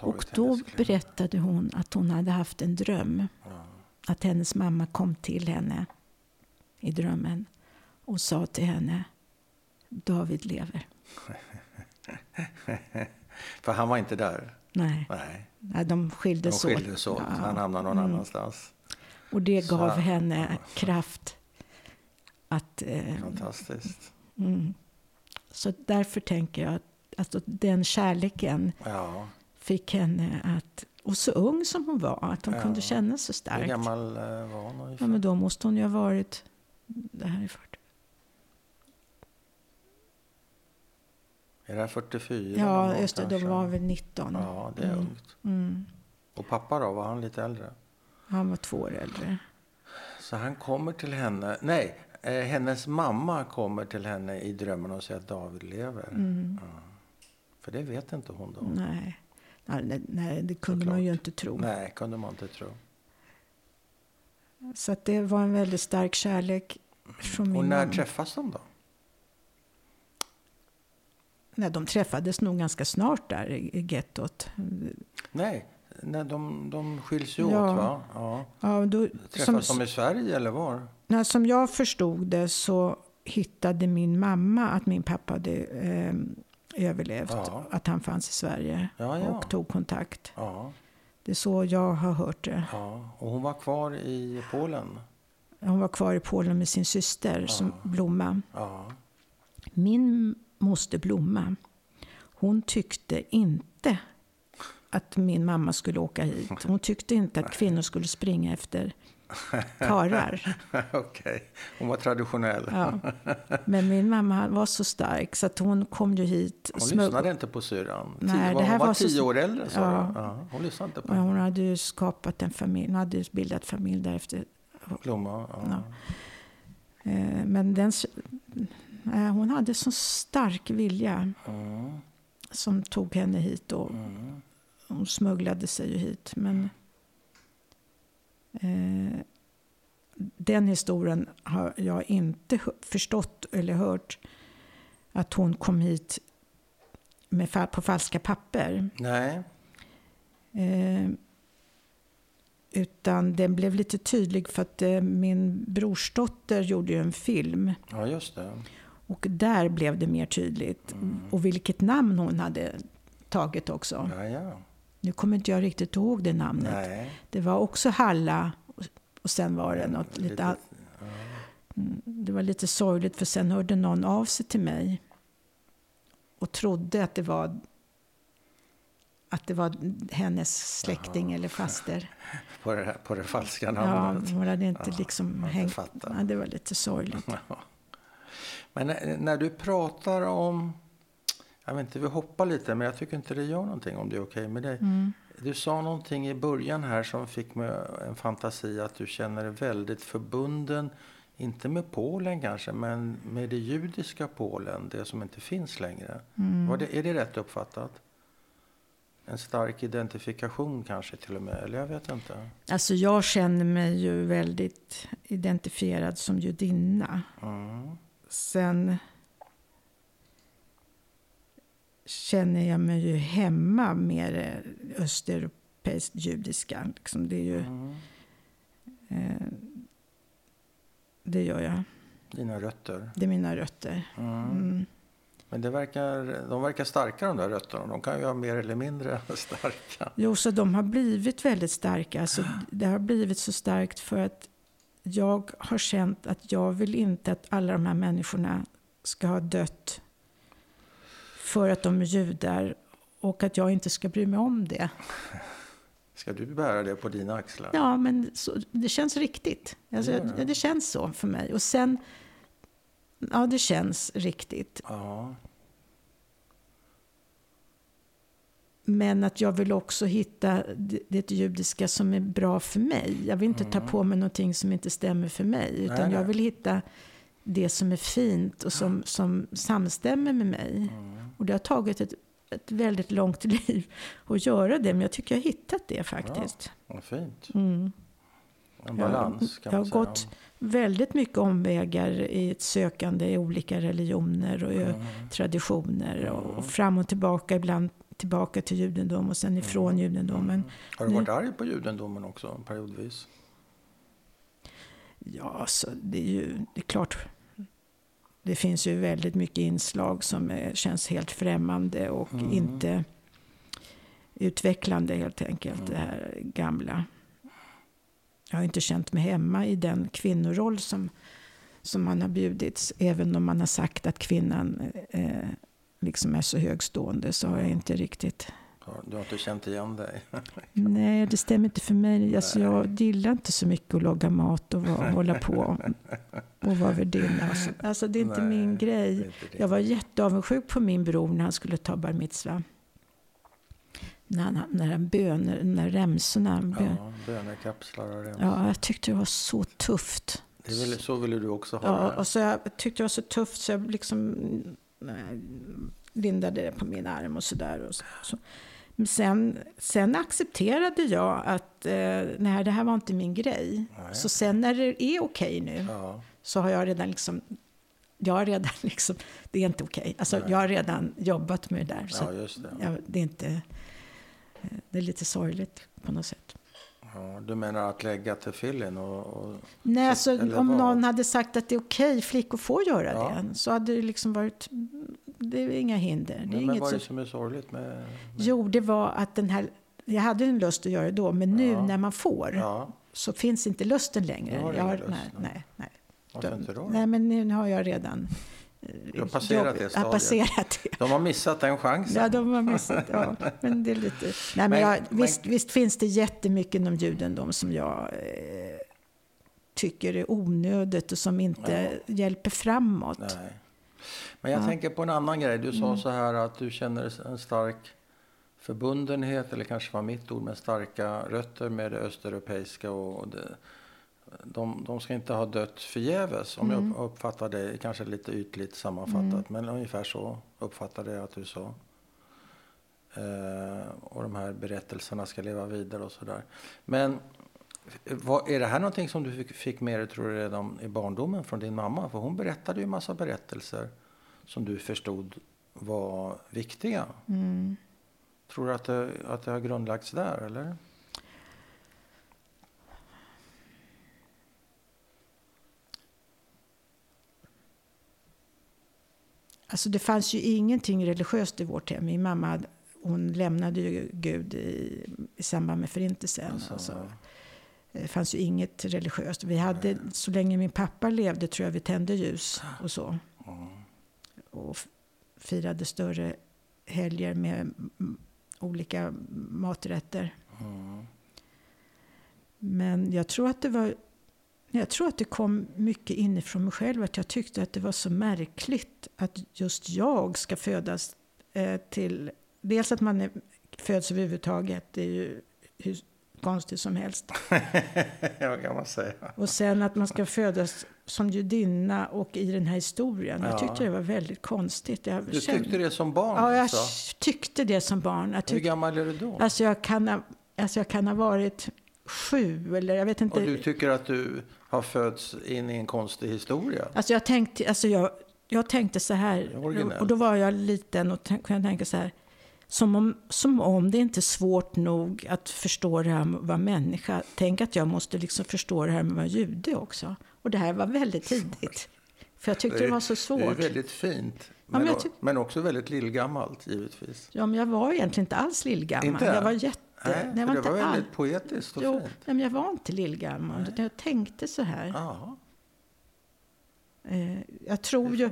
Och då berättade hon att hon hade haft en dröm. Ja. Att hennes mamma kom till henne i drömmen och sa till henne David lever. [laughs] För han var inte där. Nej, Nej. nej de skildes De åt. skildes åt. Ja. Han hamnade någon Mm. annanstans. Och det Så- gav henne kraft att... Eh, Fantastiskt. mm. Så därför tänker jag att alltså, den kärleken Ja. Fick henne att... Och så ung som hon var, att hon Ja. kunde känna så Hur starkt. gammal eh, var hon ungefär? Ja, men då måste hon ju ha varit... Det här är 40. Är det här 44? någon Ja, just det. De var väl 19. Ja, det är Mm. ungt. Mm. Och pappa då? Var han lite äldre? Han var två år äldre. Så han kommer till henne. Nej, eh, hennes mamma kommer till henne i drömmen och säger att David lever. Mm. Ja. För det vet inte hon då. Nej. Nej, nej, nej, det kunde Såklart. man ju inte tro. Nej, kunde man inte tro. Så att det var en väldigt stark kärlek från Och min när mamma. träffas de då? Nej, de träffades nog ganska snart där i gettot. Nej, nej de, de skiljs ju Ja. åt va? Ja. Ja, då, Träffas som, de i Sverige eller var? när, som jag förstod det så hittade min mamma att min pappa hade eh, överlevt. Ja. Att han fanns i Sverige Ja, ja. och tog kontakt. Det är så jag har hört det. Och hon var kvar i Polen? Hon var kvar i Polen med sin syster som Blomma. Min moster Blomma, hon tyckte inte att min mamma skulle åka hit. Hon tyckte inte att kvinnor skulle springa efter karlar. [laughs] Okej, hon var traditionell. Ja. Men min mamma var så stark så att hon kom ju hit. Hon smugg- lyssnade inte på syrran. Nej, det hon här var var så- tio år äldre sa Ja. Ja, hon lyssnade inte på henne. hon hade ju skapat en familj, hon hade ju bildat familj därefter. Blomma. Ja. Ja. Eh, Men den, eh, hon hade så stark vilja Mm, som tog henne hit. Och mm. hon smugglade sig ju hit. Men eh, den historien har jag inte förstått eller hört. Att hon kom hit med, på falska papper. Nej, Eh, utan den blev lite tydlig för att eh, min brorsdotter gjorde ju en film. ja just det. Och där blev det mer tydligt. Och vilket namn hon hade tagit också. Ja, ja. Nu kommer inte jag riktigt ihåg det namnet. Nej. Det var också Halla och- sen var det något lite... Lite- all- Mm, Det var lite sorgligt för sen hörde någon av sig till mig och trodde att det var att det var hennes släkting eller faster. [laughs] På det, på det falska Ja, namnet. hon hade inte Ja, liksom hängt... Ja, det var lite sorgligt. [laughs] Men när, när du pratar om... Jag vet inte, vi hoppar lite, men jag tycker inte det gör någonting om det är okej med dig. Mm. Du sa någonting i början här som fick mig en fantasi att du känner dig väldigt förbunden, inte med Polen kanske, men med det judiska Polen, det som inte finns längre. Mm. Det, är det rätt uppfattat? En stark identifikation kanske till och med, eller jag vet inte. Alltså jag känner mig ju väldigt identifierad som judinna. Mm. Sen känner jag mig ju hemma det östeuropeiskt judiska. Liksom det är ju... Mm. Eh, det gör jag. Dina rötter. Det är mina rötter. Mm. Mm. Men det verkar, de verkar starka de där rötterna. De kan ju vara mer eller mindre [laughs] starka. Jo, så de har blivit väldigt starka. Alltså, det har blivit så starkt för att jag har känt att jag vill inte att alla de här människorna ska ha dött för att de är judar och att jag inte ska bry mig om det. Ska du bära det på dina axlar? Ja, men så, det känns riktigt. Alltså, Det gör det. känns så för mig. Och sen, ja det känns riktigt. Ja. Men att jag vill också hitta det, judiska som är bra för mig. Jag vill inte ta på mig någonting som inte stämmer för mig. Utan Mm. Nej, jag nej. vill hitta det som är fint och som, som samstämmer med mig. Mm. Och det har tagit ett, ett väldigt långt [laughs] liv att göra det. Men jag tycker jag har hittat det faktiskt. Vad fint. Mm. En Ja, balans kan jag man har säga. gått väldigt mycket omvägar i ett sökande i olika religioner och Mm. traditioner. Och, och fram och tillbaka, ibland tillbaka till judendom och sen ifrån Mm. judendomen. Har du varit arg på judendomen också periodvis? Ja, så det är ju det är klart. Det finns ju väldigt mycket inslag som är, känns helt främmande och Mm. inte utvecklande helt enkelt. Det här gamla. Jag har inte känt mig hemma i den kvinnoroll som, som man har bjudits. Även om man har sagt att kvinnan eh, liksom är så högstående så har jag inte riktigt Du har inte känt igen dig? [laughs] Nej, det stämmer inte för mig. Alltså, jag gillar inte så mycket att laga mat och vara, hålla på och vara värdinna. Alltså, alltså, det är inte Nej, min grej. inte. Jag var jätteavundsjuk på min bror när han skulle ta bar mitzva. När han, när han böner, när remsorna. Bön. Ja, bönekapslar och rem. Ja, jag tyckte det var så tufft. Det ville, så ville du också ha Ja, det? och så jag tyckte det var så tufft så jag liksom nej, lindade det på min arm och sådär. Och så, så. Sen, sen accepterade jag att eh, nej, det här var inte min grej. Nej. Så sen när det är okej nu Ja. så har jag redan liksom jag har redan [laughs] liksom, det är inte okej. Alltså, Nej. jag har redan jobbat med det där. Så Ja, det. jag, det är inte, eh, det är lite sorgligt på något sätt. Ja, du menar att lägga till fillen och, och Nej, Så- alltså, om vad? någon hade sagt att det är okej, flickor får göra Ja. det, så hade det liksom varit, det är inga hinder. Det är Men, inget vad är det som är sorgligt med... med jo, det var att den här, jag hade en lust att göra det då, men nu Ja. när man får Ja, så finns inte lusten längre. Nu har jag har, lust, nej, nej. nej, varför inte då? Nej, men nu har jag redan eh, Du har passerat jobb- det Jag stadiet. har passerat det. De har missat den chansen. Ja, de har missat. Ja. Men det är lite... Nej, men Men- jag, men- visst, visst finns det jättemycket inom judendom som jag eh, tycker är onödigt och som inte hjälper framåt. Nej. Men jag Ja. tänker på en annan grej. Du sa Mm. så här att du känner en stark förbundenhet, eller kanske var mitt ord, med starka rötter med det östeuropeiska. Och och det, de, de ska inte ha dött förgäves, om Mm. jag uppfattar det, kanske lite ytligt sammanfattat, men ungefär så uppfattade jag att du sa. Eh, och de här berättelserna ska leva vidare och sådär. Men vad, är det här någonting som du fick, fick med dig tror du, redan i barndomen från din mamma? För hon berättade ju en massa berättelser som du förstod var viktiga. Mm. Tror du att det, att det har grundlagts där, eller? Alltså det fanns ju ingenting religiöst i vårt hem. Min mamma hon lämnade ju Gud i, i samband med förintelsen. Alltså, Alltså, det fanns ju inget religiöst. Vi hade, så länge min pappa levde tror jag vi tände ljus och så. Och firade större helger med olika maträtter. Men jag tror att det var jag tror att det kom mycket inifrån mig själv. Att jag tyckte att det var så märkligt att just jag ska födas eh, till... Dels att man är, föds överhuvudtaget, det är ju konstigt som helst. [laughs] ja, kan man säga. Och sen att man ska födas som judinna och i den här historien. Jag Ja. tyckte det var väldigt konstigt. Jag Du kände- tyckte det som barn? Ja, jag alltså. tyckte det som barn. Jag Hur tyckte, gammal är du då? alltså, jag kan ha, alltså jag kan ha varit sju eller jag vet inte. Och du tycker att du har fötts in i en konstig historia? Alltså jag tänkte, alltså jag, jag tänkte så här, originellt. och då var jag liten och kunde tänka så här, som om, som om det inte är svårt nog att förstå det här med att vara människa. Tänk att jag måste liksom förstå det här med att vara jude också. Och det här var väldigt tidigt. För jag tyckte det, var så Det är svårt. väldigt fint. men Men, o- tyck- men också väldigt lillgammalt, givetvis. Ja, men jag var egentligen inte alls lillgammal. Inte? Jag var jätte... Nej, jag var det inte var all... väldigt poetiskt och Jo, fint. nej, men jag var inte lillgammal. utan Jag tänkte så här. Ja, Eh, jag det tror ju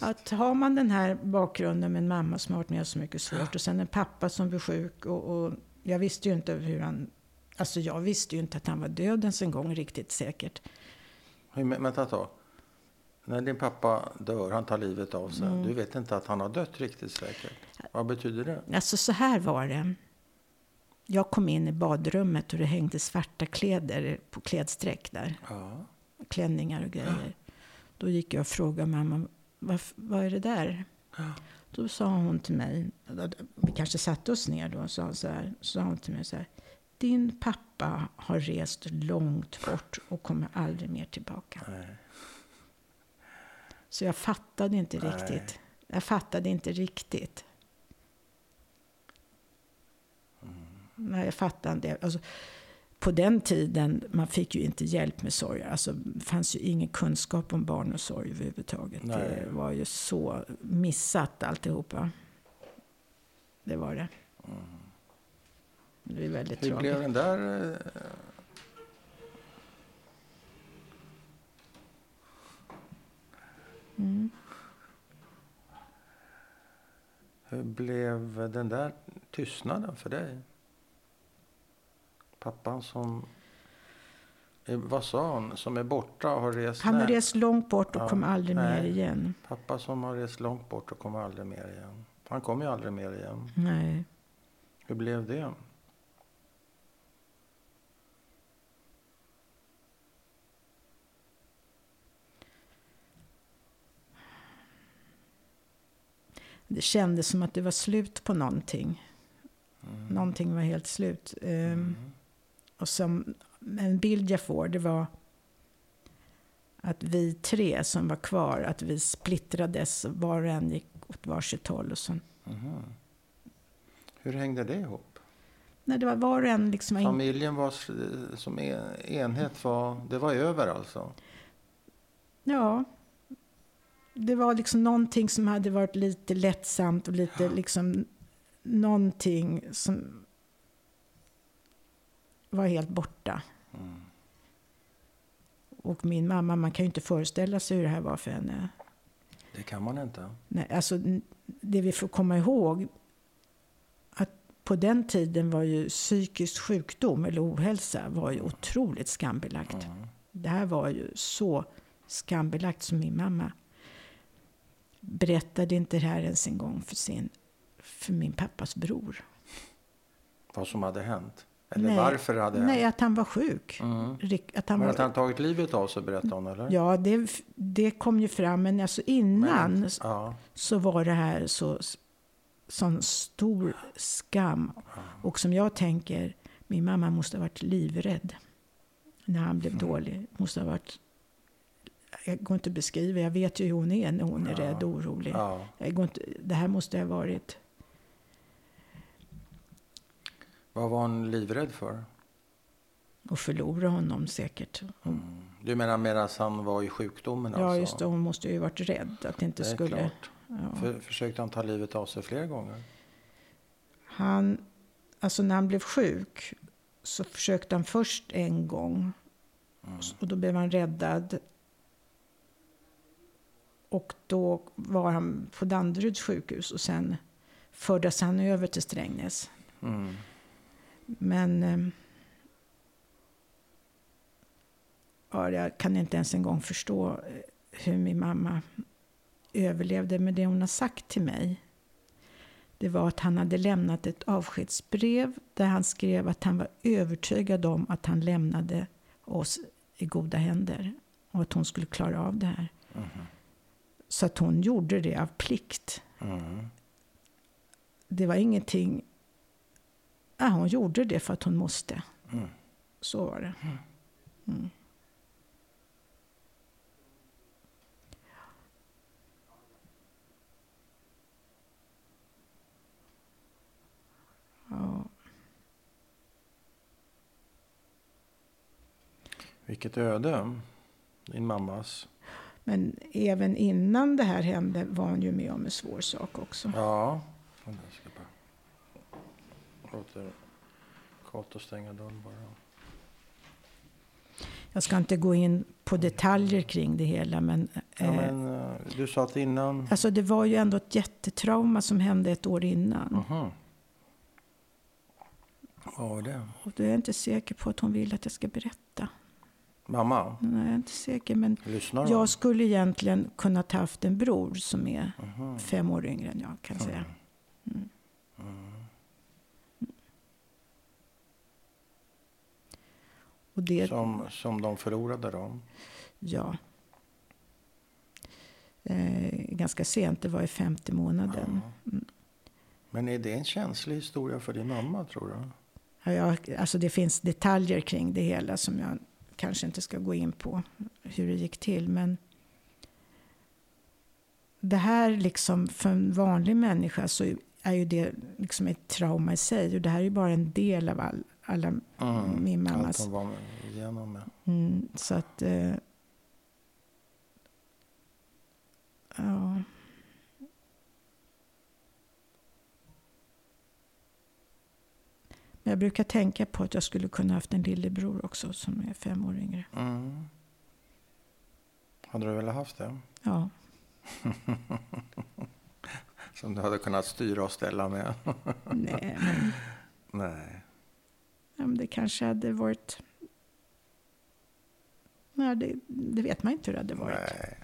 att har man den här bakgrunden med en mamma som har varit med om så mycket svårt och sen en pappa som blir sjuk och, och jag visste ju inte hur han... Alltså jag visste ju inte att han var död ens en gång riktigt säkert. Vänta ett tag. När din pappa dör, han tar livet av sig. Mm. Du vet inte att han har dött riktigt säkert. Vad betyder det? Alltså så här var det. Jag kom in i badrummet och det hängde svarta kläder på klädsträck där. Ja. klänningar och grejer. Då gick jag och frågade mamma, vad, vad är det där? Då sa hon till mig, vi kanske satte oss ner då, sa, så här, sa hon till mig så här, din pappa har rest långt bort och kommer aldrig mer tillbaka. Nej. Så jag fattade inte Nej. riktigt. Jag fattade inte riktigt. Mm. Nej, jag fattade inte. Alltså, på den tiden, man fick ju inte hjälp med sorg. Alltså, det fanns ju ingen kunskap om barn och sorg överhuvudtaget. Nej. Det var ju så missat alltihopa. Det var det. Det är väldigt Hur tråkigt. blev den där... eh, Mm. Hur blev den där tystnaden för dig? Pappan som... Vad sa hon? Som är borta och har rest... Han har nej. rest långt bort och Ja, kom aldrig nej. mer igen. Pappa som har rest långt bort och kommer aldrig mer igen. Han kommer ju aldrig mer igen. Nej. Hur blev det? Det kändes som att det var slut på någonting. Mm. Någonting var helt slut. Ehm, Mm. Och som en bild jag får, det var att vi tre som var kvar, att vi splittrades. Var och en gick åt varsitt håll. Och så. Mhm. Hur hängde det ihop? Nej, det var var och en liksom... Familjen var som en- enhet, var, det var över alltså? Ja. Det var liksom någonting som hade varit lite lättsamt och lite liksom någonting som var helt borta. Mm. Och min mamma, man kan ju inte föreställa sig hur det här var för henne. Det kan man inte. Nej, alltså, det vi får komma ihåg att på den tiden var ju psykisk sjukdom eller ohälsa var ju otroligt skambelagt. Mm. Det här var ju så skambelagt som min mamma berättade inte det här ens en gång för, sin, för min pappas bror. Vad som hade hänt? Eller Nej. varför hade Nej, att han var sjuk. Mm. Att han Men var, att han tagit livet av sig berättade hon eller? Ja, det, det kom ju fram, men alltså innan Men, ja. så var det här så sån stor skam. Och som jag tänker, min mamma måste ha varit livrädd när han blev dålig. Måste ha varit, jag går inte att beskriva, jag vet ju hur hon är när hon är Ja. rädd och orolig. Ja. Jag går inte, det här måste ha varit, Vad var hon livrädd för? att förlora honom säkert. Mm. Du menar medan han var i sjukdomen Ja, alltså? just det, hon måste ju varit rädd att det inte Det skulle... klart. Ja. För, försökte han ta livet av sig flera gånger? Han, alltså när han blev sjuk så försökte han först en gång. Och då blev han räddad. Och då var han på Danderyds sjukhus och sen fördes han över till Strängnäs. Mm. Men eh, ja, jag kan inte ens en gång förstå eh, hur min mamma överlevde. Men det hon har sagt till mig det var att han hade lämnat ett avskedsbrev där han skrev att han var övertygad om att han lämnade oss i goda händer och att hon skulle klara av det här. Så att hon gjorde det av plikt. Mm. Det var ingenting... Ja, hon gjorde det för att hon måste. Mm. Så var det. Mm. Ja, Vilket öde. Din mammas. men även innan det här hände var hon ju med om en svår sak också. Ja. Jag ska bara... Låter att stänga dörren bara. Jag ska inte gå in på detaljer kring det hela, men, Ja, eh, men, eh, du sa att innan... alltså det var ju ändå ett jättetrauma som hände ett år innan. Mhm. Vad var det? Och då är jag inte säker på att hon vill att jag ska berätta. Mamma? Nej, jag är inte säker, men Lyssnar jag skulle egentligen kunnat haft en bror som är Mhm. fem år yngre än jag kan jag säga. Mm. Och det, Som, som de förlorade då? ja. Eh, ganska sent, det var i femte månaden. Men är det en känslig historia för din mamma tror du? Ja, jag, alltså det finns detaljer kring det hela som jag kanske inte ska gå in på hur det gick till. Men det här liksom för en vanlig människa så är ju det liksom ett trauma i sig. Och det här är ju bara en del av all, alla Mm. min Allt mammas. hon var igenom med. Mm, så att... Eh, ja. Men jag brukar tänka på att jag skulle kunna haft en lillebror också som är fem år yngre. Mm. Hade du velat haft det? Ja, [laughs] Som du hade kunnat styra och ställa med? nej, men, [laughs] Nej. Det kanske hade varit... Nej, det, det vet man inte hur det hade varit. Nej. Nej.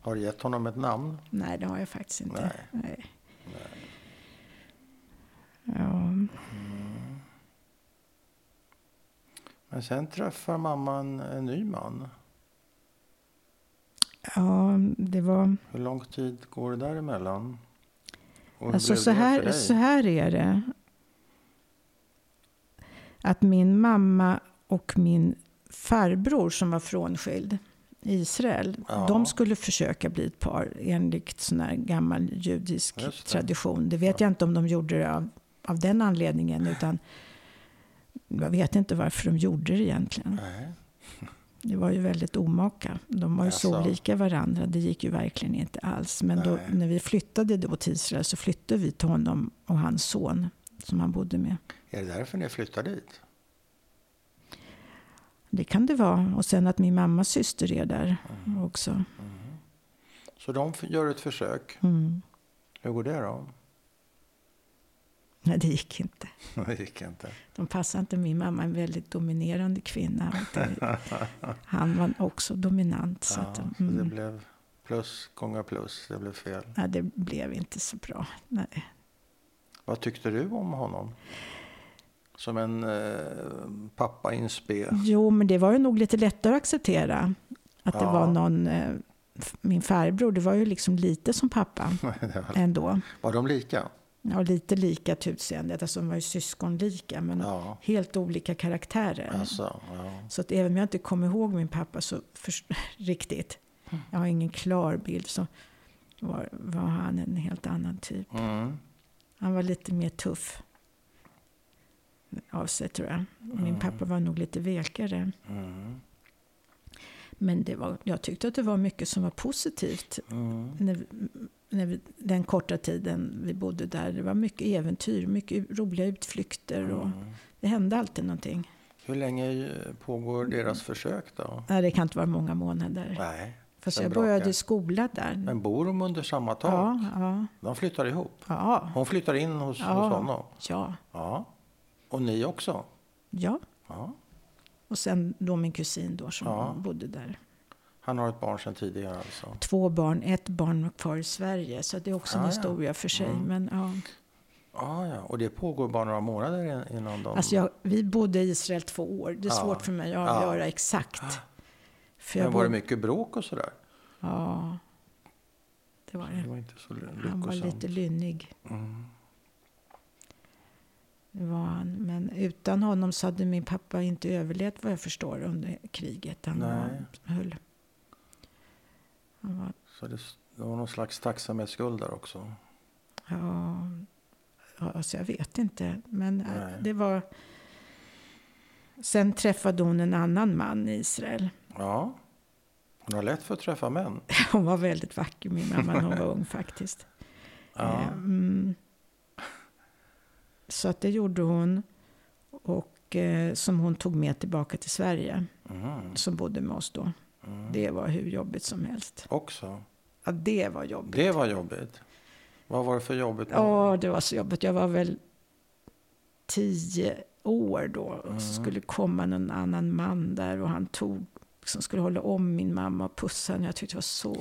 Har du gett honom ett namn? det har jag faktiskt inte. Nej. Nej. Ja. Men sen träffar mamman en ny man. ja, det var... Hur lång tid går det däremellan? Och Alltså så här, så här är det. Att min mamma och min farbror som var frånskild. Israel. Ja. De skulle försöka bli ett par enligt sån här gammal judisk det. tradition. Det vet jag inte om de gjorde det av, av den anledningen. utan Jag vet inte varför de gjorde det egentligen. Nej. Det var ju väldigt omaka. De var ju så Jaså. olika varandra. Det gick ju verkligen inte alls. Men då, när vi flyttade då till Israel så flyttade vi till honom och hans son som han bodde med. Är det därför ni flyttar dit? Det kan det vara. Och sen att min mammas syster är där Mm. också. Så de gör ett försök. Mm. Hur går det då? Nej, det gick inte. [laughs] Det gick inte. De passade inte min mamma, en väldigt dominerande kvinna. Det, [laughs] han var också dominant. Så Ja, att, så det mm, blev plus gånger plus. Det blev fel. nej, det blev inte så bra. Nej. Vad tyckte du om honom? Som en eh, pappa i en spe. Jo, men det var ju nog lite lättare att acceptera. Att det Ja. var någon, eh, min farbror, det var ju liksom lite som pappa [laughs] Det var- ändå. var de lika? Ja, lite lika till utseendet, alltså de var ju syskonlika, men Ja. helt olika karaktärer. Alltså, ja. Så att även om jag inte kommer ihåg min pappa så först, [laughs] riktigt, jag har ingen klar bild, så var, var han en helt annan typ. Mm. Han var lite mer tuff av sig tror jag. Min Mm. pappa var nog lite vekare. Mm. Men det var, jag tyckte att det var mycket som var positivt. Mm. När, när vi, den korta tiden vi bodde där. Det var mycket äventyr, mycket roliga utflykter. Och Mm. det hände alltid någonting. Hur länge eh, pågår deras försök då? Nej, det kan inte vara många månader. Nej. Fast jag började i skola där. Men bor de under samma tak? Ja, ja, De flyttar ihop? ja, Hon flyttar in hos, Ja. hos honom? ja, Ja. Och ni också? ja. Ja. Och sen då min kusin då som Ja. bodde där. Han har ett barn sedan tidigare alltså? Två barn, ett barn var kvar i Sverige. Så det är också en Ah, ja. historia för sig. Mm. Men, ja. Ja, ja. Och det pågår bara några månader in- innan de... Alltså jag, vi bodde i Israel två år. Det är Ja. svårt för mig att Ja. avgöra exakt. För Men var det mycket bråk och sådär? Ja, det var Det det. var inte så Han var lite lynnig. Mm. Det var han. Men utan honom så hade min pappa inte överlevt vad jag förstår under kriget. Han Nej. var, höll. Han var, Så det, det var någon slags tacksamhetsskuld där också? ja, alltså jag vet inte. Men eh, Nej. det var... Sen träffade hon en annan man i Israel. Ja. Hon har lätt för att träffa män. [laughs] Hon var väldigt vacker, min mamma, när hon var ung faktiskt. Ja. Eh, Mm. Så att det gjorde hon. Och eh, som hon tog med tillbaka till Sverige. Mm. Som bodde med oss då. Mm. Det var hur jobbigt som helst. Också. Ja, det var jobbigt. Det var jobbigt. Vad var det för jobbigt? Ja, det var så jobbigt. Jag var väl tio år då. Och Mm. så skulle komma någon annan man där. Och han tog, som skulle hålla om min mamma och pussa henne. Jag tyckte det var så...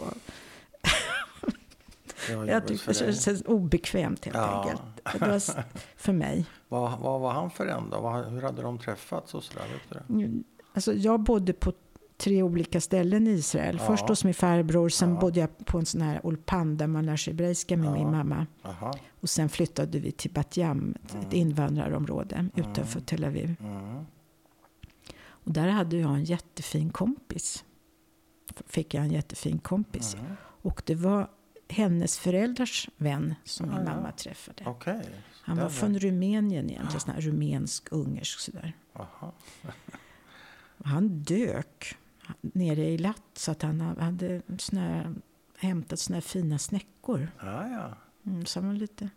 Jag tyckte det kändes obekvämt helt Ja. enkelt. Det var för mig. [laughs] Vad, vad var han för en då? Vad, hur hade de träffats och sådär? Vet du? Mm, Alltså, jag bodde på tre olika ställen i Israel. Ja. Först hos min farbror, sen Ja. bodde jag på en sån här ulpan där man lär sig hebreiska med Ja. min mamma. Aha. Och sen flyttade vi till Bat Yam, ett- Mm. invandrarområde utanför Tel Aviv. Mm. Och där hade jag en jättefin kompis. Fick jag en jättefin kompis. Mm. Och det var hennes föräldrars vän som min Ah, ja. mamma träffade. Okej. Han Där var från Rumänien egentligen, sån här rumänsk-ungersk sådär. Han dök nere i Latt så att han hade såna här, hämtat såna här fina snäckor. Ja, ja. Mm, så han var lite...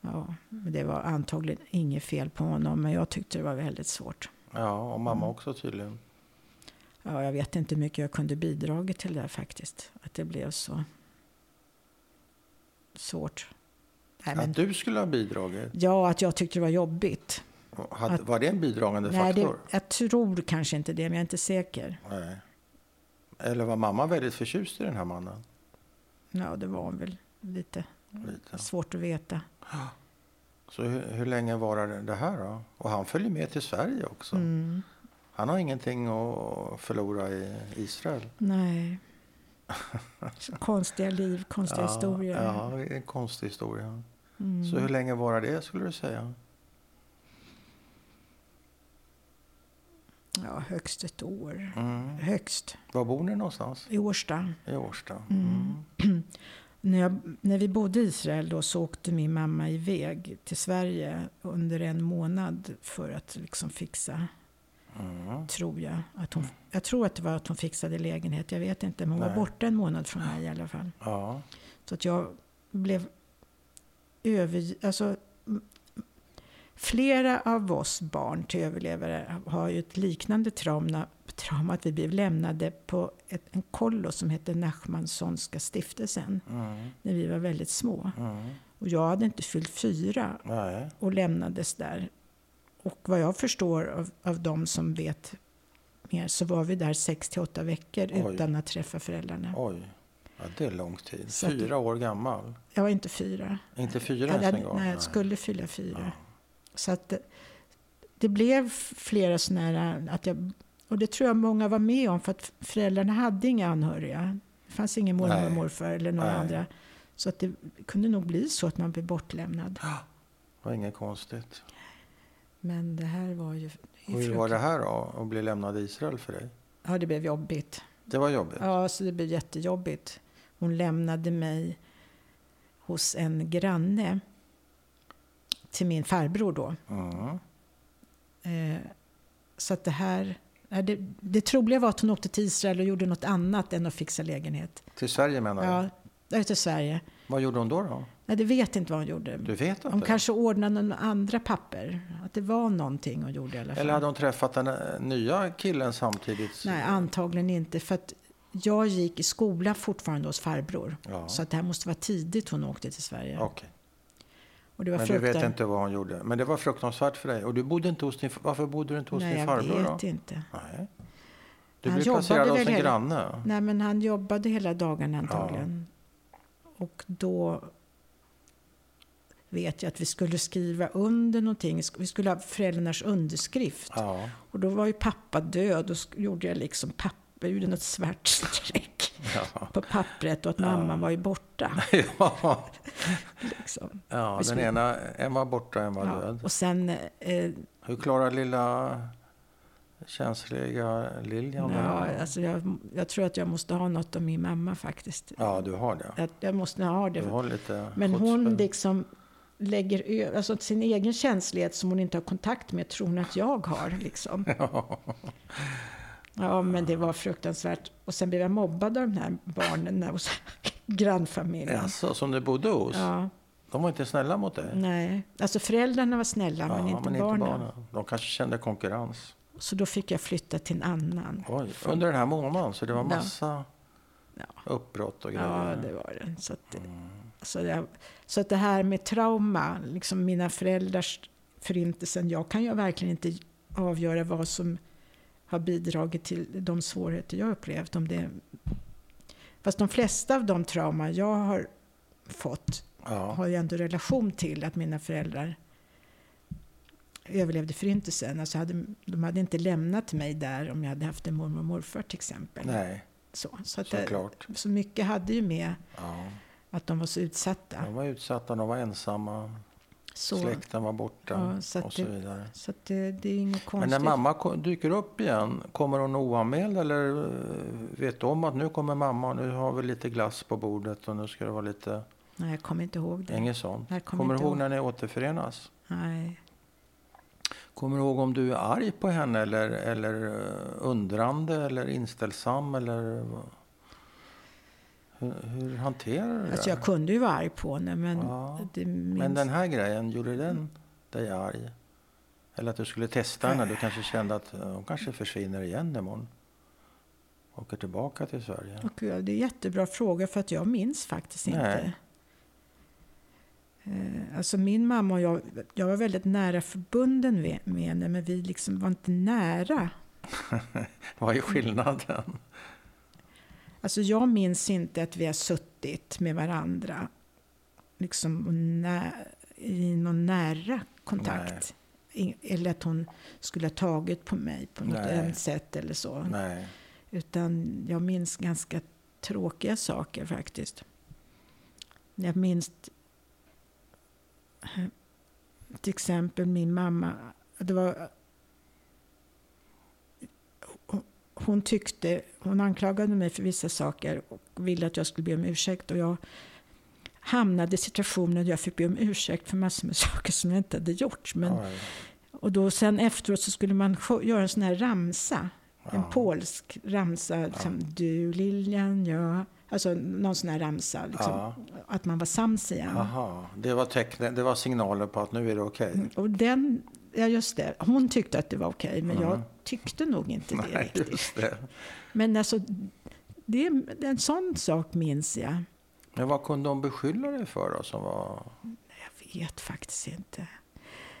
Ja, men det var antagligen inget fel på honom, men jag tyckte det var väldigt svårt. Ja, och mamma Mm. också tydligen. Ja, jag vet inte hur mycket jag kunde bidragit till det faktiskt. Att det blev så svårt. Nej, men, Att du skulle ha bidragit? ja, att jag tyckte det var jobbigt. Hade, Att- var det en bidragande Nej, det, faktor? jag tror kanske inte det, men jag är inte säker. Nej. Eller var mamma väldigt förtjust i den här mannen? Ja, det var väl lite Lite. svårt att veta. Så hur, hur länge varade det här då? Och han följer med till Sverige också. Mm, Han har ingenting att förlora i Israel. nej. [laughs] Konstiga liv, konstiga historier. Ja, det är en konstig historia. Mm. Så hur länge var det skulle du säga? ja, högst ett år. Mm. Högst. Var bor ni någonstans? I Årsta. I Årsta? Mm. Mm. [clears throat] När, jag, när vi bodde i Israel då så åkte min mamma iväg till Sverige under en månad för att liksom fixa, Mm. tror jag. Att hon, jag tror att det var att hon fixade lägenhet. Jag vet inte, men hon var Nej. borta en månad från mig i alla fall. Ja. Så att jag blev över... Alltså, flera av oss barn till överlevare har ju ett liknande trauma, trauma att vi blev lämnade på ett, en kollo som heter Nachmansonska stiftelsen Mm. när vi var väldigt små. Mm. Och jag hade inte fyllt fyra Nej. och lämnades där. Och vad jag förstår av, av de som vet mer så var vi där sex till åtta veckor Oj. utan att träffa föräldrarna. Oj. Ja, det är lång tid. Så att- Fyra år gammal. Jag var inte fyra. Inte fyra Jag, ens en gång? nej, jag skulle fylla fyra. Ja. Så att det, blev flera sådana här, att jag, och det tror jag många var med om för att föräldrarna hade inga anhöriga. Det fanns ingen mormor och morfar eller några Nej. andra. Så att det kunde nog bli så att man blev bortlämnad. Det var inget konstigt. Men det här var ju... Och hur var det här då, att bli lämnad i Israel för dig? Ja, det blev jobbigt. Det var jobbigt? Ja, så det blev jättejobbigt. Hon lämnade mig hos en granne till min farbror då. Mm. Eh, så att det här... Det, det troliga var att hon åkte till Israel och gjorde något annat än att fixa lägenhet. Till Sverige menar du? Ja, till Sverige. Vad gjorde hon då? då? Nej, det vet inte vad hon gjorde. Du vet inte? Hon kanske ordnade några andra papper. Att det var någonting hon gjorde i alla fall. Eller hade hon träffat den eh, nya killen samtidigt? Nej, antagligen inte. För att jag gick i skola fortfarande hos farbror. Ja. Så att det här måste vara tidigt hon åkte till Sverige. Okej. Och det var Men du vet inte vad hon gjorde? Men det var fruktansvärt för dig. Och du bodde inte hos din, varför bodde du inte hos Nej, din jag farbror vet då? inte. Nej. Du Han blev placerad hos en hela- granne? Nej, men han jobbade hela dagen antagligen. Och då vet jag att vi skulle skriva under någonting. Vi skulle ha föräldrarnas underskrift. Ja. Och då var ju pappa död och sk- gjorde jag liksom papper, jag gjorde något svart [laughs] streck Ja. på pappret och att mamman var ju borta. [laughs] ja. Liksom. ja, den skulle- ena, en var borta, en var Ja. död. Och sen, eh, Hur klarar lilla känsliga Lilian ja, alltså jag, jag tror att jag måste ha något av min mamma faktiskt. Ja, du har det. Jag, jag måste ha det. Du har lite Men hon liksom lägger alltså sin egen känslighet som hon inte har kontakt med tror hon att jag har. Liksom. [laughs] Ja. Ja, men det var fruktansvärt. Och sen blev jag mobbad av de här barnen hos [laughs] grannfamiljen. Jaså, som du bodde hos? Ja, De var inte snälla mot dig? nej. Alltså föräldrarna var snälla, Ja, men, inte, barnen. De kanske kände konkurrens. Så då fick jag flytta till en annan. Oj, under den här månaden, så det var Ja. massa Ja. uppbrott och Ja, grejer. det var det. Så att, Mm. så, jag, så att det här med trauma, liksom mina föräldrars förintelsen, jag kan ju verkligen inte avgöra vad som har bidragit till de svårigheter jag upplevt. Om det, fast de flesta av de trauma jag har fått Ja. har ju ändå relation till att mina föräldrar överlevde förintelsen. Alltså hade, de hade inte lämnat mig där om jag hade haft en mormor och morfar till exempel. Nej, Så, så, att det, så mycket hade ju med Ja. att de var så utsatta. De var utsatta, de var ensamma, Så, släkten var borta Ja, så och så det- vidare. så det, det är inget Men konstigt. när mamma dyker upp igen, kommer hon oanmäld eller eh, vet om att nu kommer mamma och nu har vi lite glass på bordet och nu ska det vara lite... Nej, jag kommer inte ihåg det. Inget sånt. Kommer Kommer du ihåg ihåg. när ni återförenas? Nej. Kommer du ihåg om du är arg på henne eller, eller eh, undrande eller inställsam eller hur, hur hanterar du det? Alltså jag kunde ju vara arg på henne, men Ja. minns... Men den här grejen, gjorde den dig arg? Eller att du skulle testa henne? Du kanske kände att eh, hon kanske försvinner igen imorgon? Åker tillbaka till Sverige? Och ja, det är en jättebra fråga för att jag minns faktiskt inte. Nej. Eh, Alltså min mamma och jag, jag var väldigt nära förbunden med, henne, men vi liksom var inte nära. [laughs] Vad är skillnaden? Alltså jag minns inte att vi har suttit med varandra liksom nä, i någon nära kontakt. I- Eller att hon skulle ha tagit på mig på något Nej. ömt sätt eller så. Nej. Utan jag minns ganska tråkiga saker faktiskt. Jag minns eh, till exempel min mamma. Det var hon tyckte, hon anklagade mig för vissa saker och ville att jag skulle be om ursäkt. Och jag hamnade i situationen där jag fick be om ursäkt för massor med [laughs] saker som jag inte hade gjort. Men, och då sen efteråt så skulle man göra en sån här ramsa. En polsk ramsa. Liksom, Du Lilian, ja. Alltså någon sån här ramsa. Liksom, Ja. Att man var sams igen. Aha. Det, var teckne, det var signaler på att nu är det okej. Och den, ja just det, hon tyckte att det var okej, men jag tyckte nog inte det [laughs] Nej, riktigt. det. Men alltså, det, är- en sån sak minns jag. Men vad kunde de beskylla dig för då? Som var, Jag vet faktiskt inte.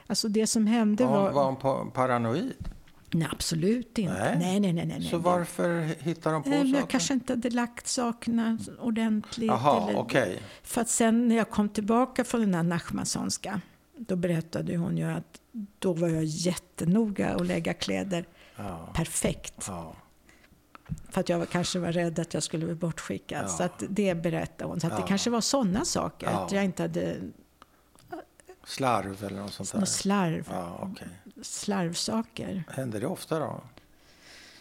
Alltså det som hände var, var... var hon pa- paranoid? Nej, absolut inte. Nej. Nej, nej, nej. nej, Så varför hittar de på Nej, saker? jag kanske inte hade lagt sakerna ordentligt. Jaha, eller- okej. För att sen när jag kom tillbaka från den här Nachmansonska, då berättade hon ju att då var jag jättenoga att lägga kläder Ja. perfekt. Ja. För att jag kanske var rädd att jag skulle bli bortskickad. Ja. Så att det berättade hon. Så att det kanske var sådana saker. Att jag inte hade Slarv eller något sånt där? någon slarv, Ja, okej. Slarvsaker. Händer det ofta då?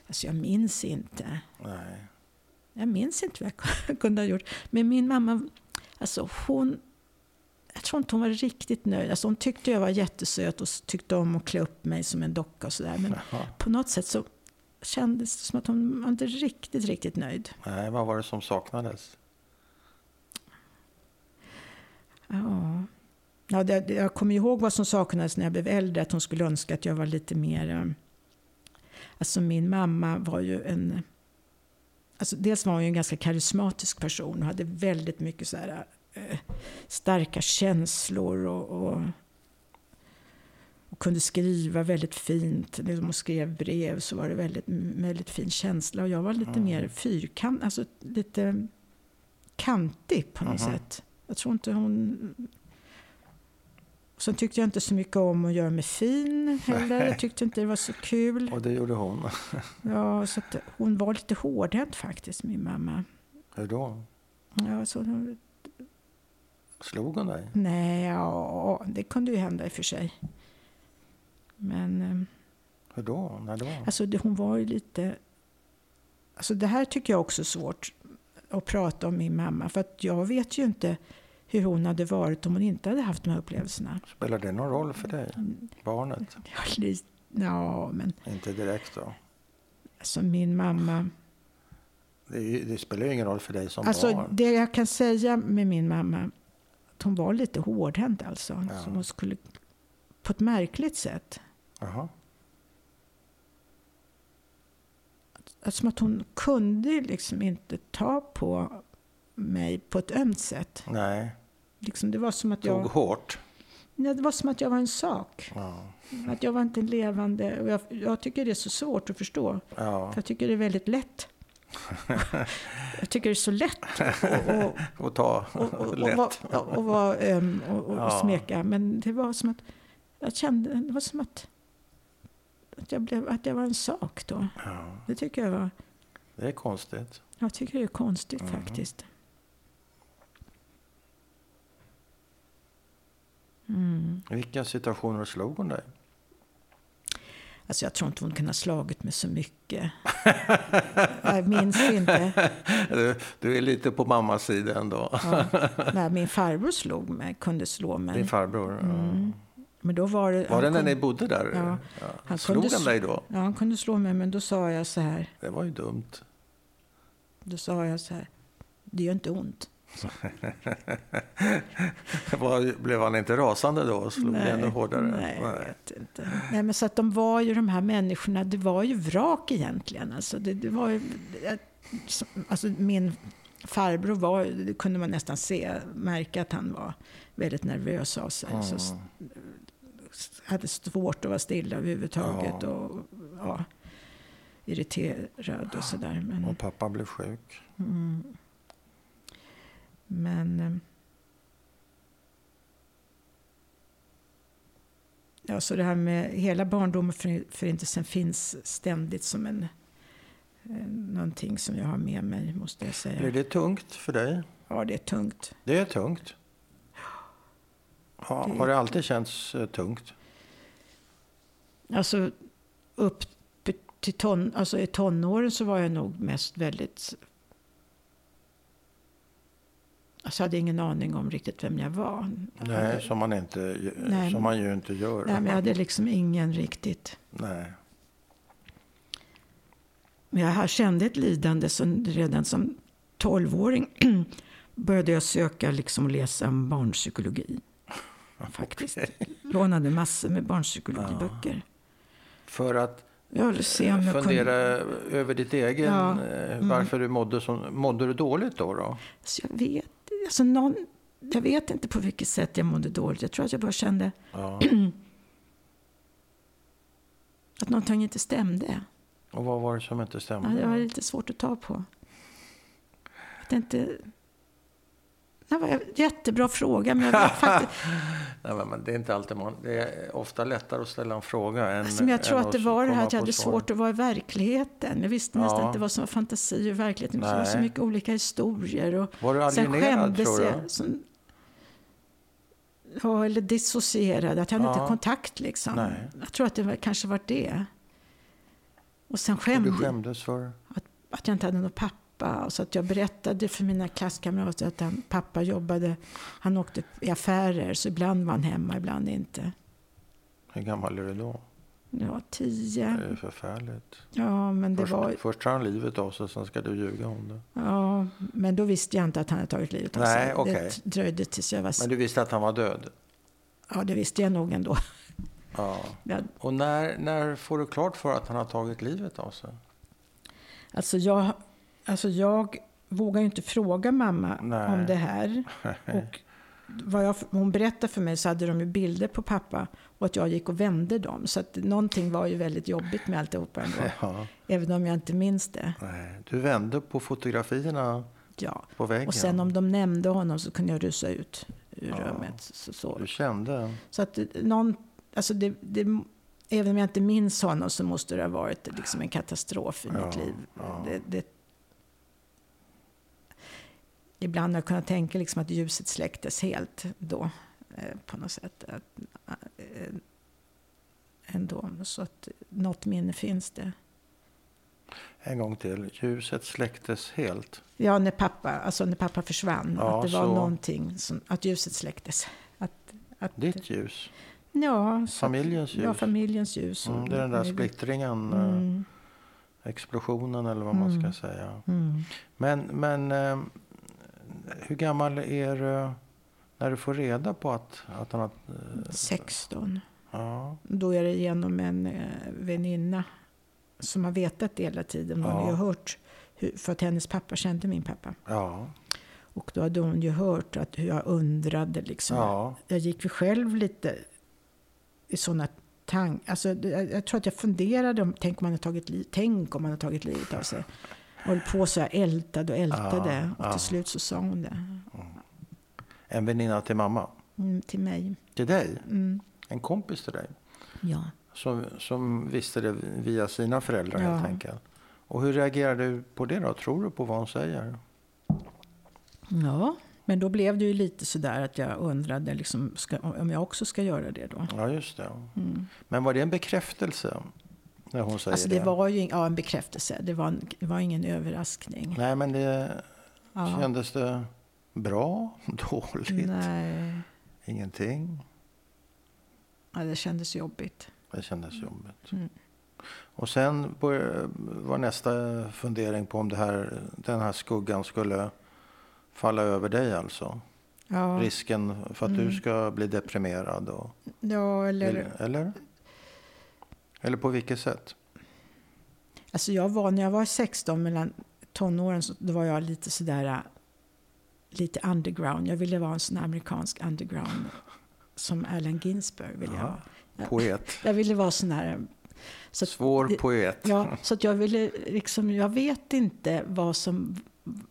Alltså jag minns inte. Nej. Jag minns inte vad jag [laughs] kunde ha gjort. Men min mamma, alltså hon... Jag tror inte hon var riktigt nöjd. Alltså hon tyckte jag var jättesöt och tyckte om att klä upp mig som en docka och sådär. Men Jaha. på något sätt så kändes det som att hon var inte riktigt, riktigt nöjd. Nej, vad var det som saknades? Ja. Ja, det, jag kommer ihåg vad som saknades när jag blev äldre. Att hon skulle önska att jag var lite mer... eh, Alltså min mamma var ju en... Alltså dels var hon ju en ganska karismatisk person och hade väldigt mycket så här, eh, starka känslor och, och, och kunde skriva väldigt fint. När hon skrev brev så var det väldigt, väldigt fin känsla. Och jag var lite Mm. mer fyrkant, alltså lite kantig på något Mhm. sätt. Jag tror inte hon... Sen tyckte jag inte så mycket om att göra mig fin heller. Jag tyckte inte det var så kul. Och det gjorde hon. [laughs] Ja, så att hon var lite hårdhänt faktiskt, min mamma. Hur då? Ja, så, Slog hon dig? nej, ja, det kunde ju hända i och för sig. Men eh, Hur då? När då? alltså, det, hon var ju lite... Alltså, det här tycker jag också är svårt att prata om min mamma. För att jag vet ju inte hur hon hade varit om hon inte hade haft de här upplevelserna. Spelar det någon roll för dig? Barnet? Ja, Ja, men Inte direkt då? alltså min mamma... Det, det spelar ju ingen roll för dig som Alltså barn. det jag kan säga med min mamma, att hon var lite hårdhänt alltså. Ja. Så hon skulle, på ett märkligt sätt. Alltså, Som att hon kunde liksom inte ta på mig på ett ömt sätt. Nej, Liksom det var som att tog jag, hårt. nej, det var som att jag var en sak. Ja. Att jag var inte en levande... Och jag, jag tycker det är så svårt att förstå. ja. För jag tycker det är väldigt lätt. [laughs] jag tycker det är så lätt att- ta lätt. och, smeka. Men det var som att jag kände, det var som att, att, jag, blev, att jag var en sak då. Ja, Det tycker jag var, det är konstigt. jag tycker det är konstigt Mhm. faktiskt. Mm. Vilka situationer slog hon dig? Alltså jag tror inte hon kunde ha slagit mig så mycket. [laughs] jag minns inte. Du, du är lite på mammas sida ändå. Ja. Nej, min farbror slog mig, kunde slå mig. Din farbror. Mm. Men då var det... Var det när kunde- ni bodde där? Ja. Han Slog kunde han dig då? Ja, han kunde slå mig, men då sa jag så här. Det var ju dumt. Då sa jag så här. Det gör inte ont. [laughs] Var, blev han inte rasande då och slog dig ännu hårdare? Nej, jag vet inte. Nej, men så att de var ju de här människorna, det var ju vrak egentligen. Alltså, det, det var ju, alltså min farbror var, det kunde man nästan se, märka att han var väldigt nervös av sig. Så Mm. hade svårt att vara stilla överhuvudtaget. Ja. Och, ja, irriterad och sådär. Men, Och pappa blev sjuk. Mm. Men... eh, Ja, så det här med hela barndomen och för- förintelsen finns ständigt som en... eh, Någonting som jag har med mig, måste jag Blir säga. det tungt för dig? Ja, det är tungt. Det är tungt. Ja, Det- har det alltid känts eh, tungt? Alltså, upp till ton, alltså i tonåren så var jag nog mest väldigt... Alltså hade ingen aning om riktigt vem jag var. Nej, som man, inte, Nej. som man ju inte gör. Nej, men jag hade liksom ingen riktigt... Nej. Men jag kände ett lidande som redan som tolvåring [clears throat] började jag söka liksom och läsa om barnpsykologi. [laughs] Faktiskt. Lånade massor med barnpsykologiböcker. För att Jag se om jag fundera över ditt egen, Ja. eh, Mm. varför du mådde, som, mådde du dåligt då? då? Så jag vet, alltså någon, jag vet inte på vilket sätt jag mådde dåligt. Jag tror att jag bara kände Ja. [clears throat] att någonting inte stämde. Och vad var det som inte Ja, stämde? det var lite svårt att ta på. Att det inte... Det var en jättebra fråga, men jag [laughs] faktiskt... Nej, men- det är inte alltid man, det är ofta lättare att ställa en fråga än Alltså, jag tror än att det var det här att jag hade svårt att vara i verkligheten. Jag visste nästan Ja. inte vad som var fantasi och verklighet. Det var så mycket olika historier. Och Var du sen alienerad tror du? Som, ja, eller dissocierad. Att jag hade Ja. inte kontakt liksom. Nej. Jag tror att det var, kanske var det. Och sen Och skämde, du skämdes för? att jag inte hade någon pappa. Så att jag berättade för mina klasskamrater att han, pappa jobbade, han åkte i affärer. Så ibland var han hemma, ibland inte. Hur gammal är du då? Ja, tio. Det är förfärligt. Ja, men det Först, var... först tar han livet av sig, sen ska du ljuga om det. Ja, men då visste jag inte att han hade tagit livet av Nej, sig. okej. Det dröjde tills jag var... Men du visste att han var död? Ja, det visste jag nog ändå. Ja. [laughs] Och när, när får du klart för att han har tagit livet av sig? alltså, jag, alltså jag vågar ju inte fråga mamma Nej. om det här. [laughs] Och vad jag, hon berättade för mig så hade de ju bilder på pappa och att jag gick och vände dem. Så att någonting var ju väldigt jobbigt med alltihopa ändå. [laughs] Ja. Även om jag inte minns det. Nej. Du vände på fotografierna Ja. på väggen? Och sen om de nämnde honom så kunde jag rusa ut ur Ja. rummet. Så, så. Du kände? Så att någon, alltså det, det, även om jag inte minns honom så måste det ha varit liksom en katastrof i Ja, mitt liv. Det, det, ibland har jag kunnat tänka liksom att ljuset släcktes helt då. Eh, på något sätt. Att, eh, ändå. Så att något minne finns det. En gång till. Ljuset släcktes helt. Ja, när pappa, alltså när pappa försvann. Ja, att det var så. någonting som, att ljuset släcktes. Att, att, Ditt ljus. ja, Familjens ljus. Ja, familjens ljus. Mm, det är den där splittringen, eh, Mm, explosionen eller vad man Mm. ska säga. mm. Men, men hur gammal är du när du får reda på att, att han har... eh, 16. Ja, Då är det genom en eh, väninna som har vetat det hela tiden. Hon Ja. har ju hört, för att hennes pappa kände min pappa. ja, Och då hade hon ju hört att hur jag undrade liksom. ja. Jag gick ju själv lite i sådana tankar. Alltså, jag tror att jag funderade om, tänk om man har tagit, li- tänk om man har tagit livet av sig. Höll på så jag ältade och ältade. Ja, och till slut så sa hon det. En väninna till mamma. Mm, till mig. Till dig. Mm, En kompis till dig. ja. Som, som visste det via sina föräldrar Ja. helt enkelt. Och hur reagerar du på det då? Tror du på vad hon säger? Ja, men då blev det ju lite sådär att jag undrade liksom, ska, om jag också ska göra det då. Ja, just det. Mm. Men var det en bekräftelse? När hon säger Alltså det var ju ja, en bekräftelse, det var, en, det var ingen överraskning. Nej, men det Ja. kändes det bra? [laughs] Dåligt? Nej, Ingenting? ja, det kändes jobbigt. Det kändes jobbigt. Mm. Och sen började- var nästa fundering på om det här, den här skuggan skulle falla över dig alltså. Ja, Risken för att du Mm. ska bli deprimerad. Och, ja eller, eller? Eller på vilket sätt? alltså jag var, när jag var 16, mellan tonåren, så, då var jag lite sådär, äh, lite underground. Jag ville vara en sån amerikansk underground som Allen Ginsberg ville jag vara. Poet. [laughs] Jag ville vara sån här... Så att- Svår poet. Ja, så att jag ville liksom, jag vet inte vad som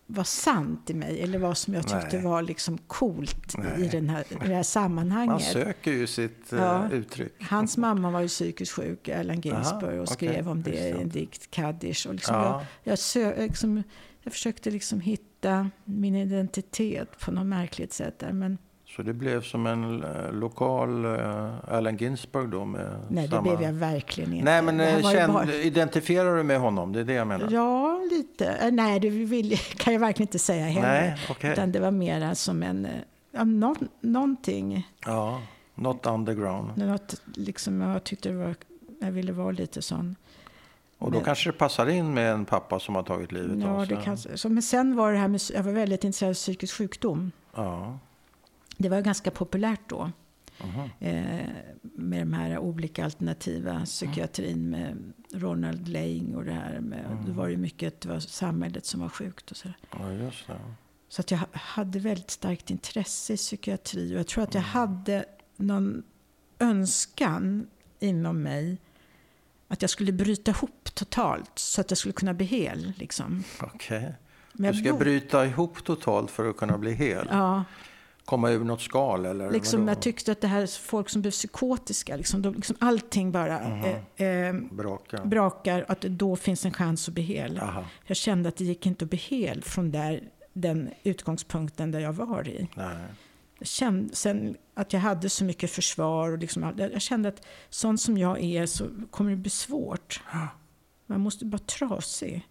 var sant i mig eller vad som jag tyckte Nej. var liksom coolt i, den här, i det här Man sammanhanget. söker ju sitt eh, Ja. uttryck. Hans mamma var ju psykiskt sjuk, Allen Ginsberg, Aha, och skrev om det i en dikt, Kaddish. Och liksom jag, Ja, jag, sö, liksom, jag försökte liksom hitta min identitet på något märkligt sätt där. Men Så det blev som en eh, lokal eh, Allen Ginsberg då med Nej, samma... det blev jag verkligen inte. Nej, men eh, känn, bara- identifierar du med honom? Det är det jag menar. Ja, lite. Nej, det vill, [laughs] kan jag verkligen inte säga heller. Nej, okej. Utan det var mera som en... Ja, nå, någonting. Ja, not underground. Något, liksom, jag tyckte det var... Jag ville vara lite sån. Och då Men- kanske det passar in med en pappa som har tagit livet Ja, av det sig. så, men sen var det här med... Jag var väldigt intresserad av psykisk sjukdom. Ja. Det var ganska populärt då. Mhm. Eh, med de här olika alternativa psykiatrin med Ronald Lang och det här med, Mm. det var ju mycket, det var samhället som var sjukt och så. ja, det. Så att jag ha- hade väldigt starkt intresse i psykiatri och jag tror att jag Mm. hade någon önskan inom mig att jag skulle bryta ihop totalt så att jag skulle kunna bli hel. Liksom. Okej. Men Du ska bryta ihop totalt för att kunna bli hel? Ja, Komma ur något skal eller? liksom, vadå? jag tyckte att det här folk som blev psykotiska, liksom, de, liksom, allting bara Mhm. eh, eh, Braka? brakar, att det då finns en chans att bli hel. Aha. Jag kände att det gick inte att bli hel från där, den utgångspunkten där jag var i. Nej. Jag kände sen att jag hade så mycket försvar. Och liksom, jag kände att sånt som jag är så kommer det bli svårt. Man måste vara trasig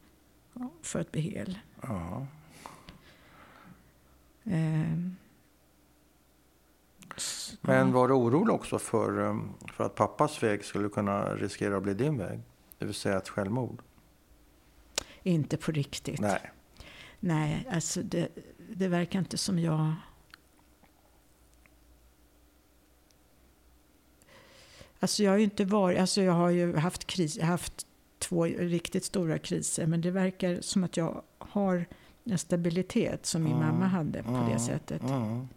för att bli hel. Ja. Ehm. Men var du orolig också för, um, för att pappas väg skulle kunna riskera att bli din väg? Det vill säga ett självmord? Inte på riktigt. Nej. Nej, alltså det, det verkar inte som jag... Alltså jag har ju inte varit... Alltså jag har ju haft, kris, haft två riktigt stora kriser. Men det verkar som att jag har en stabilitet som min Mm, mamma hade på det mm, sättet. Mm.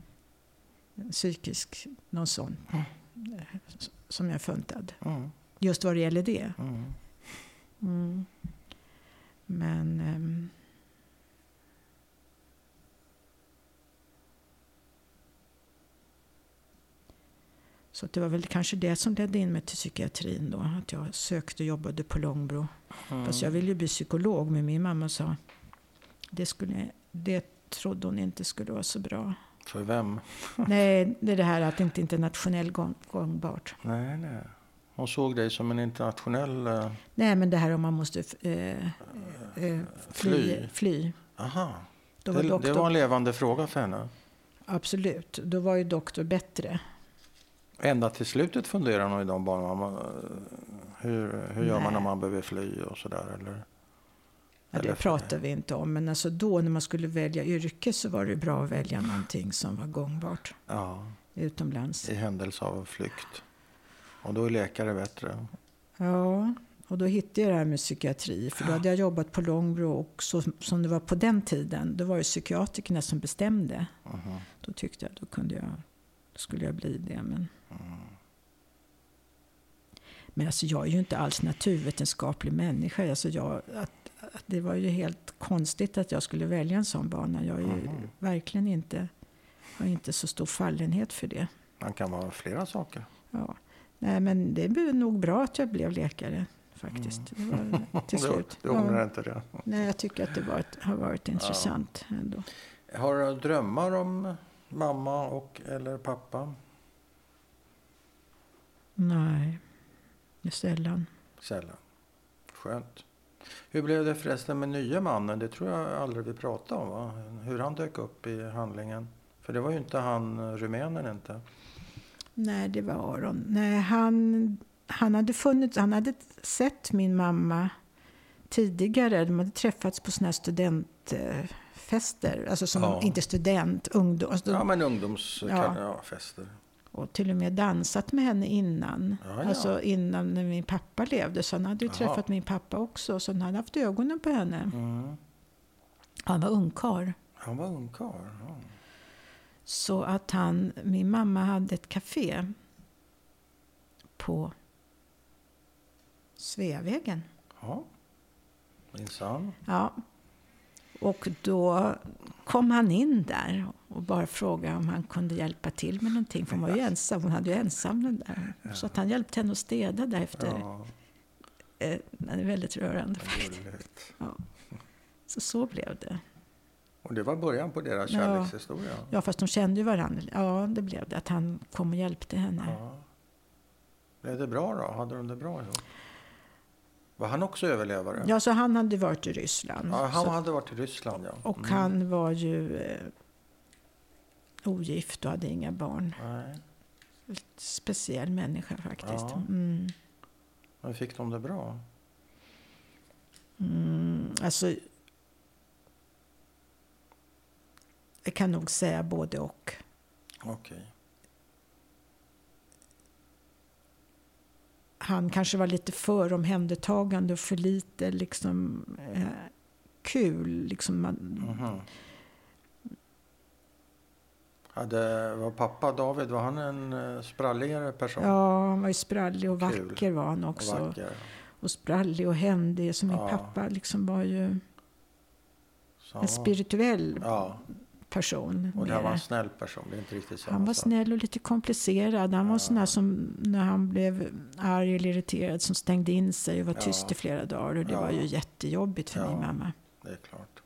Psykisk, någon sån. eh, Som jag funtad. Mm. Just vad det gäller det. Mm. Mm. Men... ehm, så det var väl kanske det som ledde in mig till psykiatrin då. Att jag sökte och jobbade på Långbro. Mm. Fast jag ville ju bli psykolog. Men min mamma sa det, skulle, det trodde hon inte skulle vara så bra. För vem? [laughs] Nej, det är det här att det inte är internationellt gång, gångbart. Nej, nej. Hon såg dig som en internationell... eh, Nej, men det här om man måste eh, eh, fly. Fly. fly. Aha. Då var Det, doktor, det var en levande fråga för henne. Absolut, då var ju doktor bättre. Ända till slutet funderar hon i de banorna. Hur, hur gör man när man behöver fly och sådär? Eller? Ja, det pratar vi inte om. Men alltså då när man skulle välja yrke så var det bra att välja någonting som var gångbart Ja, utomlands. i händelse av flykt. Och då är läkare bättre. Ja, och då hittade jag det här med psykiatri. För då hade jag jobbat på Långbro och så, som det var på den tiden, då var det psykiatrikerna som bestämde. Mhm. Då tyckte jag, då kunde jag, då skulle jag bli det. Men, men alltså jag är ju inte alls naturvetenskaplig människa. Alltså jag, att, att det var ju helt konstigt att jag skulle välja en sån bana. Jag är ju Mhm. verkligen inte, har inte så stor fallenhet för det. Man kan vara flera saker. Ja. Nej, men det blev nog bra att jag blev läkare faktiskt. Det var [laughs] till slut. Du ångrar Ja. inte det? Nej, jag tycker att det var ett, har varit intressant ändå. Har du drömmar om mamma och eller pappa? Nej, är sällan. Sällan. Skönt. Hur blev det förresten med nya mannen? Det tror jag aldrig vi pratade om. Va? Hur han dök upp i handlingen. För det var ju inte han eh, rumänen inte. Nej, det var Aron. Nej, han, han, hade funnits, han hade sett min mamma tidigare. De hade träffats på här studentfester. Alltså som, Ja. inte student, ungdom. Alltså, Ja, men ungdomsfester. Ja. Ja. Och till och med dansat med henne innan. Ja, ja. Alltså innan när min pappa levde. Så han hade ju Jaha. träffat min pappa också. Så han hade haft ögonen på henne. Mm. Han var ungkarl. Han var ungkarl. Ja. Så att han, min mamma hade ett café på Sveavägen. ja. Minsann. Ja. Och då kom han in där och bara frågade om han kunde hjälpa till med någonting. För hon var ju ensam, hon hade ju ensam den där. Så att han hjälpte henne att städa där efter. Ja, Eh, det är väldigt rörande. vad gulligt. Så så blev det. Och det var början på deras Ja. kärlekshistoria? Ja, fast de kände ju varandra. Ja, det blev det. Att han kom och hjälpte henne. Ja. Blev det bra då? Hade de det bra ihop? Var han också överlevare? Ja, så han hade varit i Ryssland. Ja, han så, hade varit i Ryssland, ja. och Mm. han var ju eh, ogift och hade inga barn. Nej. Speciell människa faktiskt. Ja. Mm. Men fick de det bra? Mm, alltså, jag kan nog säga både och. Okej. Han kanske var lite för omhändertagande och för lite liksom, eh, kul. Liksom man, Mhm. Hade, var pappa David, var han en uh, spralligare person? Ja, han var ju sprallig och Kul. vacker var han Och också. vacker? Och sprallig och händig. Så min Ja. pappa liksom var ju Så en spirituell Ja, person. och här var en snäll person. Det är inte riktigt samma Han var sak. snäll och lite komplicerad. Han var Ja. sån där som när han blev arg eller irriterad som stängde in sig och var Ja. tyst i flera dagar. Och det Ja. var ju jättejobbigt för Ja. min mamma. Det är klart.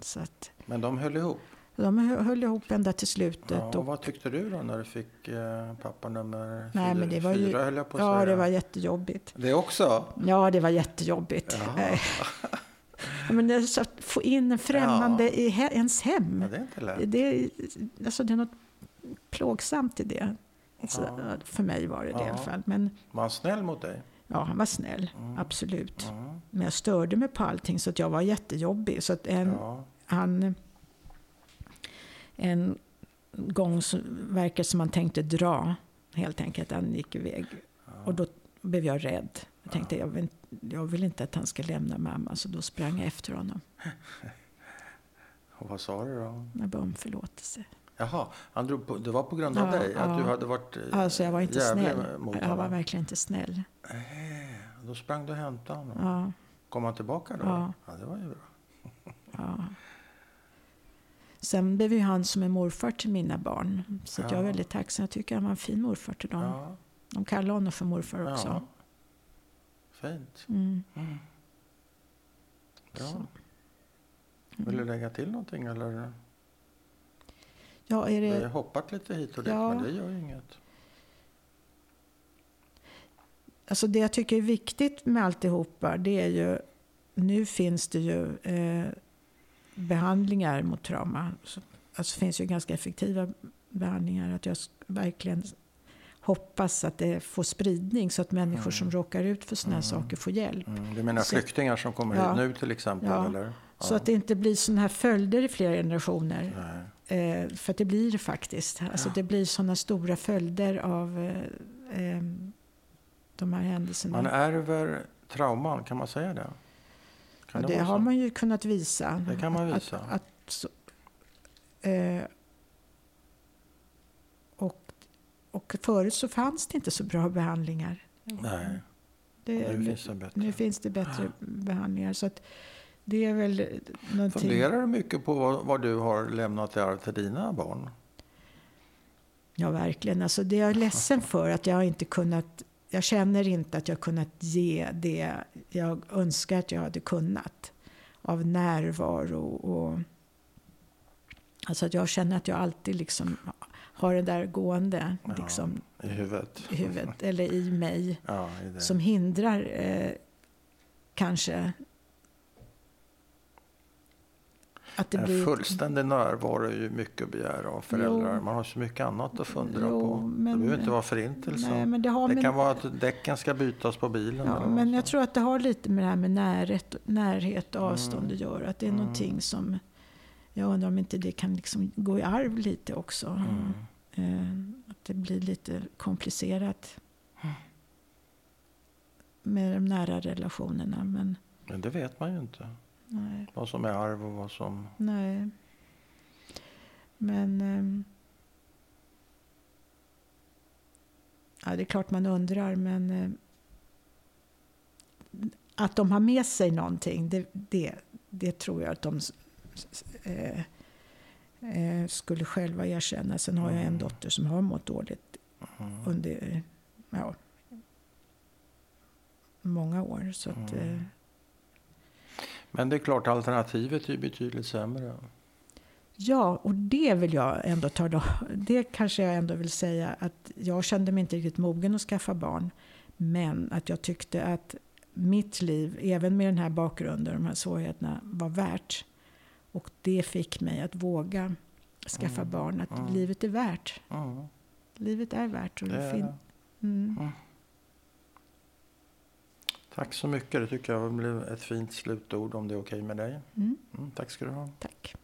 Så att, Men de höll ihop. de hö- höll ihop ända till slutet. Ja, och och, vad tyckte du då när du fick eh, pappa nummer Nej, fyra, men det var ju- fyra höll jag på att ja, säga. det var jättejobbigt. Det också? Ja, det var jättejobbigt. [laughs] Men så att få in en främmande Ja. i he, ens hem. Ja, det är inte lätt. Det, alltså, det är något plågsamt i det. Så, Ja. För mig var det det i alla fall. Men Var han snäll mot dig? ja, han var snäll. Mm. Absolut. Mm. Men jag störde mig på allting så att jag var jättejobbig. Så att en, han, en gång så verkar som han tänkte dra. Helt enkelt. Han gick iväg. Och då blev jag rädd. Jag tänkte jag vill, jag vill inte att han ska lämna mamma. Så då sprang jag efter honom. Och vad sa du då? Jag bad om förlåtelse. Jaha, han drog på, det var på grund av Ja, dig? Att ja. du hade varit eh, Alltså jag var inte snäll. mot Jag var honom? verkligen inte snäll. Nej, då sprang du och hämtade honom? Ja, Kom han tillbaka då? Ja. ja det var ju bra. ja. Sen blev ju han som en morfar till mina barn. Så jag är väldigt tacksam. Jag tycker han var en fin morfar till dem. De kallar honom för morfar också. Fint. Mm. Mm. Bra. Så. Vill du lägga till någonting eller? Ja, är Vi har det, hoppat lite hit och dit Ja. men det gör ju inget. alltså det jag tycker är viktigt med alltihopa det är ju, nu finns det ju eh, behandlingar mot trauma. Så, alltså det finns ju ganska effektiva behandlingar. Att jag verkligen hoppas att det får spridning så att människor Mm. som råkar ut för sådana här Mm. saker får hjälp. Mm. Du menar Så- flyktingar som kommer Ja. hit nu till exempel? Ja. Eller? Så att det inte blir sådana här följder i flera generationer. Eh, för att det blir det faktiskt. Alltså Ja. det blir sådana stora följder av eh, eh, de här händelserna. Man ärver trauman, kan man säga det? Kan Ja, det vara har man ju kunnat visa. Det kan man visa. Att, att, så, eh, och, och förut så fanns det inte så bra behandlingar. Nej, Det, nu finns det bättre. nu finns det bättre behandlingar. Så att det är väl någonting... Funderar du mycket på vad, vad du har lämnat i arv till dina barn? Ja, verkligen. Alltså, det är jag ledsen för att jag inte kunnat... Jag känner inte att jag kunnat ge det jag önskar att jag hade kunnat. Av närvaro och... Alltså att jag känner att jag alltid liksom har det där gående Ja. liksom, I huvudet? i huvudet [laughs] eller i mig. Ja, i det. Som hindrar eh, kanske att det en blir... fullständig närvaro är ju mycket att begära av föräldrar. Jo. Man har så mycket annat att fundera Jo, på. det men- behöver inte vara förintelse. Nej, men det har det med- kan vara att däcken ska bytas på bilen. Ja, men jag tror att det har lite med det här med närhet, närhet och avstånd Mm. att göra. Att det är Mm. någonting som... Jag undrar om inte det kan liksom gå i arv lite också. Mm. Eh, att det blir lite komplicerat med de nära relationerna. Men Men det vet man ju inte. nej, Vad som är arv och vad som... nej. Men... ehm, ja, det är klart man undrar, men... eh, att de har med sig någonting, det, det, det tror jag att de eh, eh, skulle själva erkänna. Sen har jag en Mm. dotter som har mått dåligt Mm. under ja, många år. Så att, Mm. eh, Men det är klart, alternativet är betydligt sämre. Ja, och det vill jag ändå ta då. Det kanske jag ändå vill säga att jag kände mig inte riktigt mogen att skaffa barn. Men att jag tyckte att mitt liv, även med den här bakgrunden och de här svårigheterna, var värt. Och det fick mig att våga skaffa Mm. barn. Att Mm. livet är värt. Mm. Livet är värt. Och Det är det. mm. Tack så mycket. Det tycker jag blev ett fint slutord om det är okej med dig. Mm. Mm, tack ska du ha. Tack.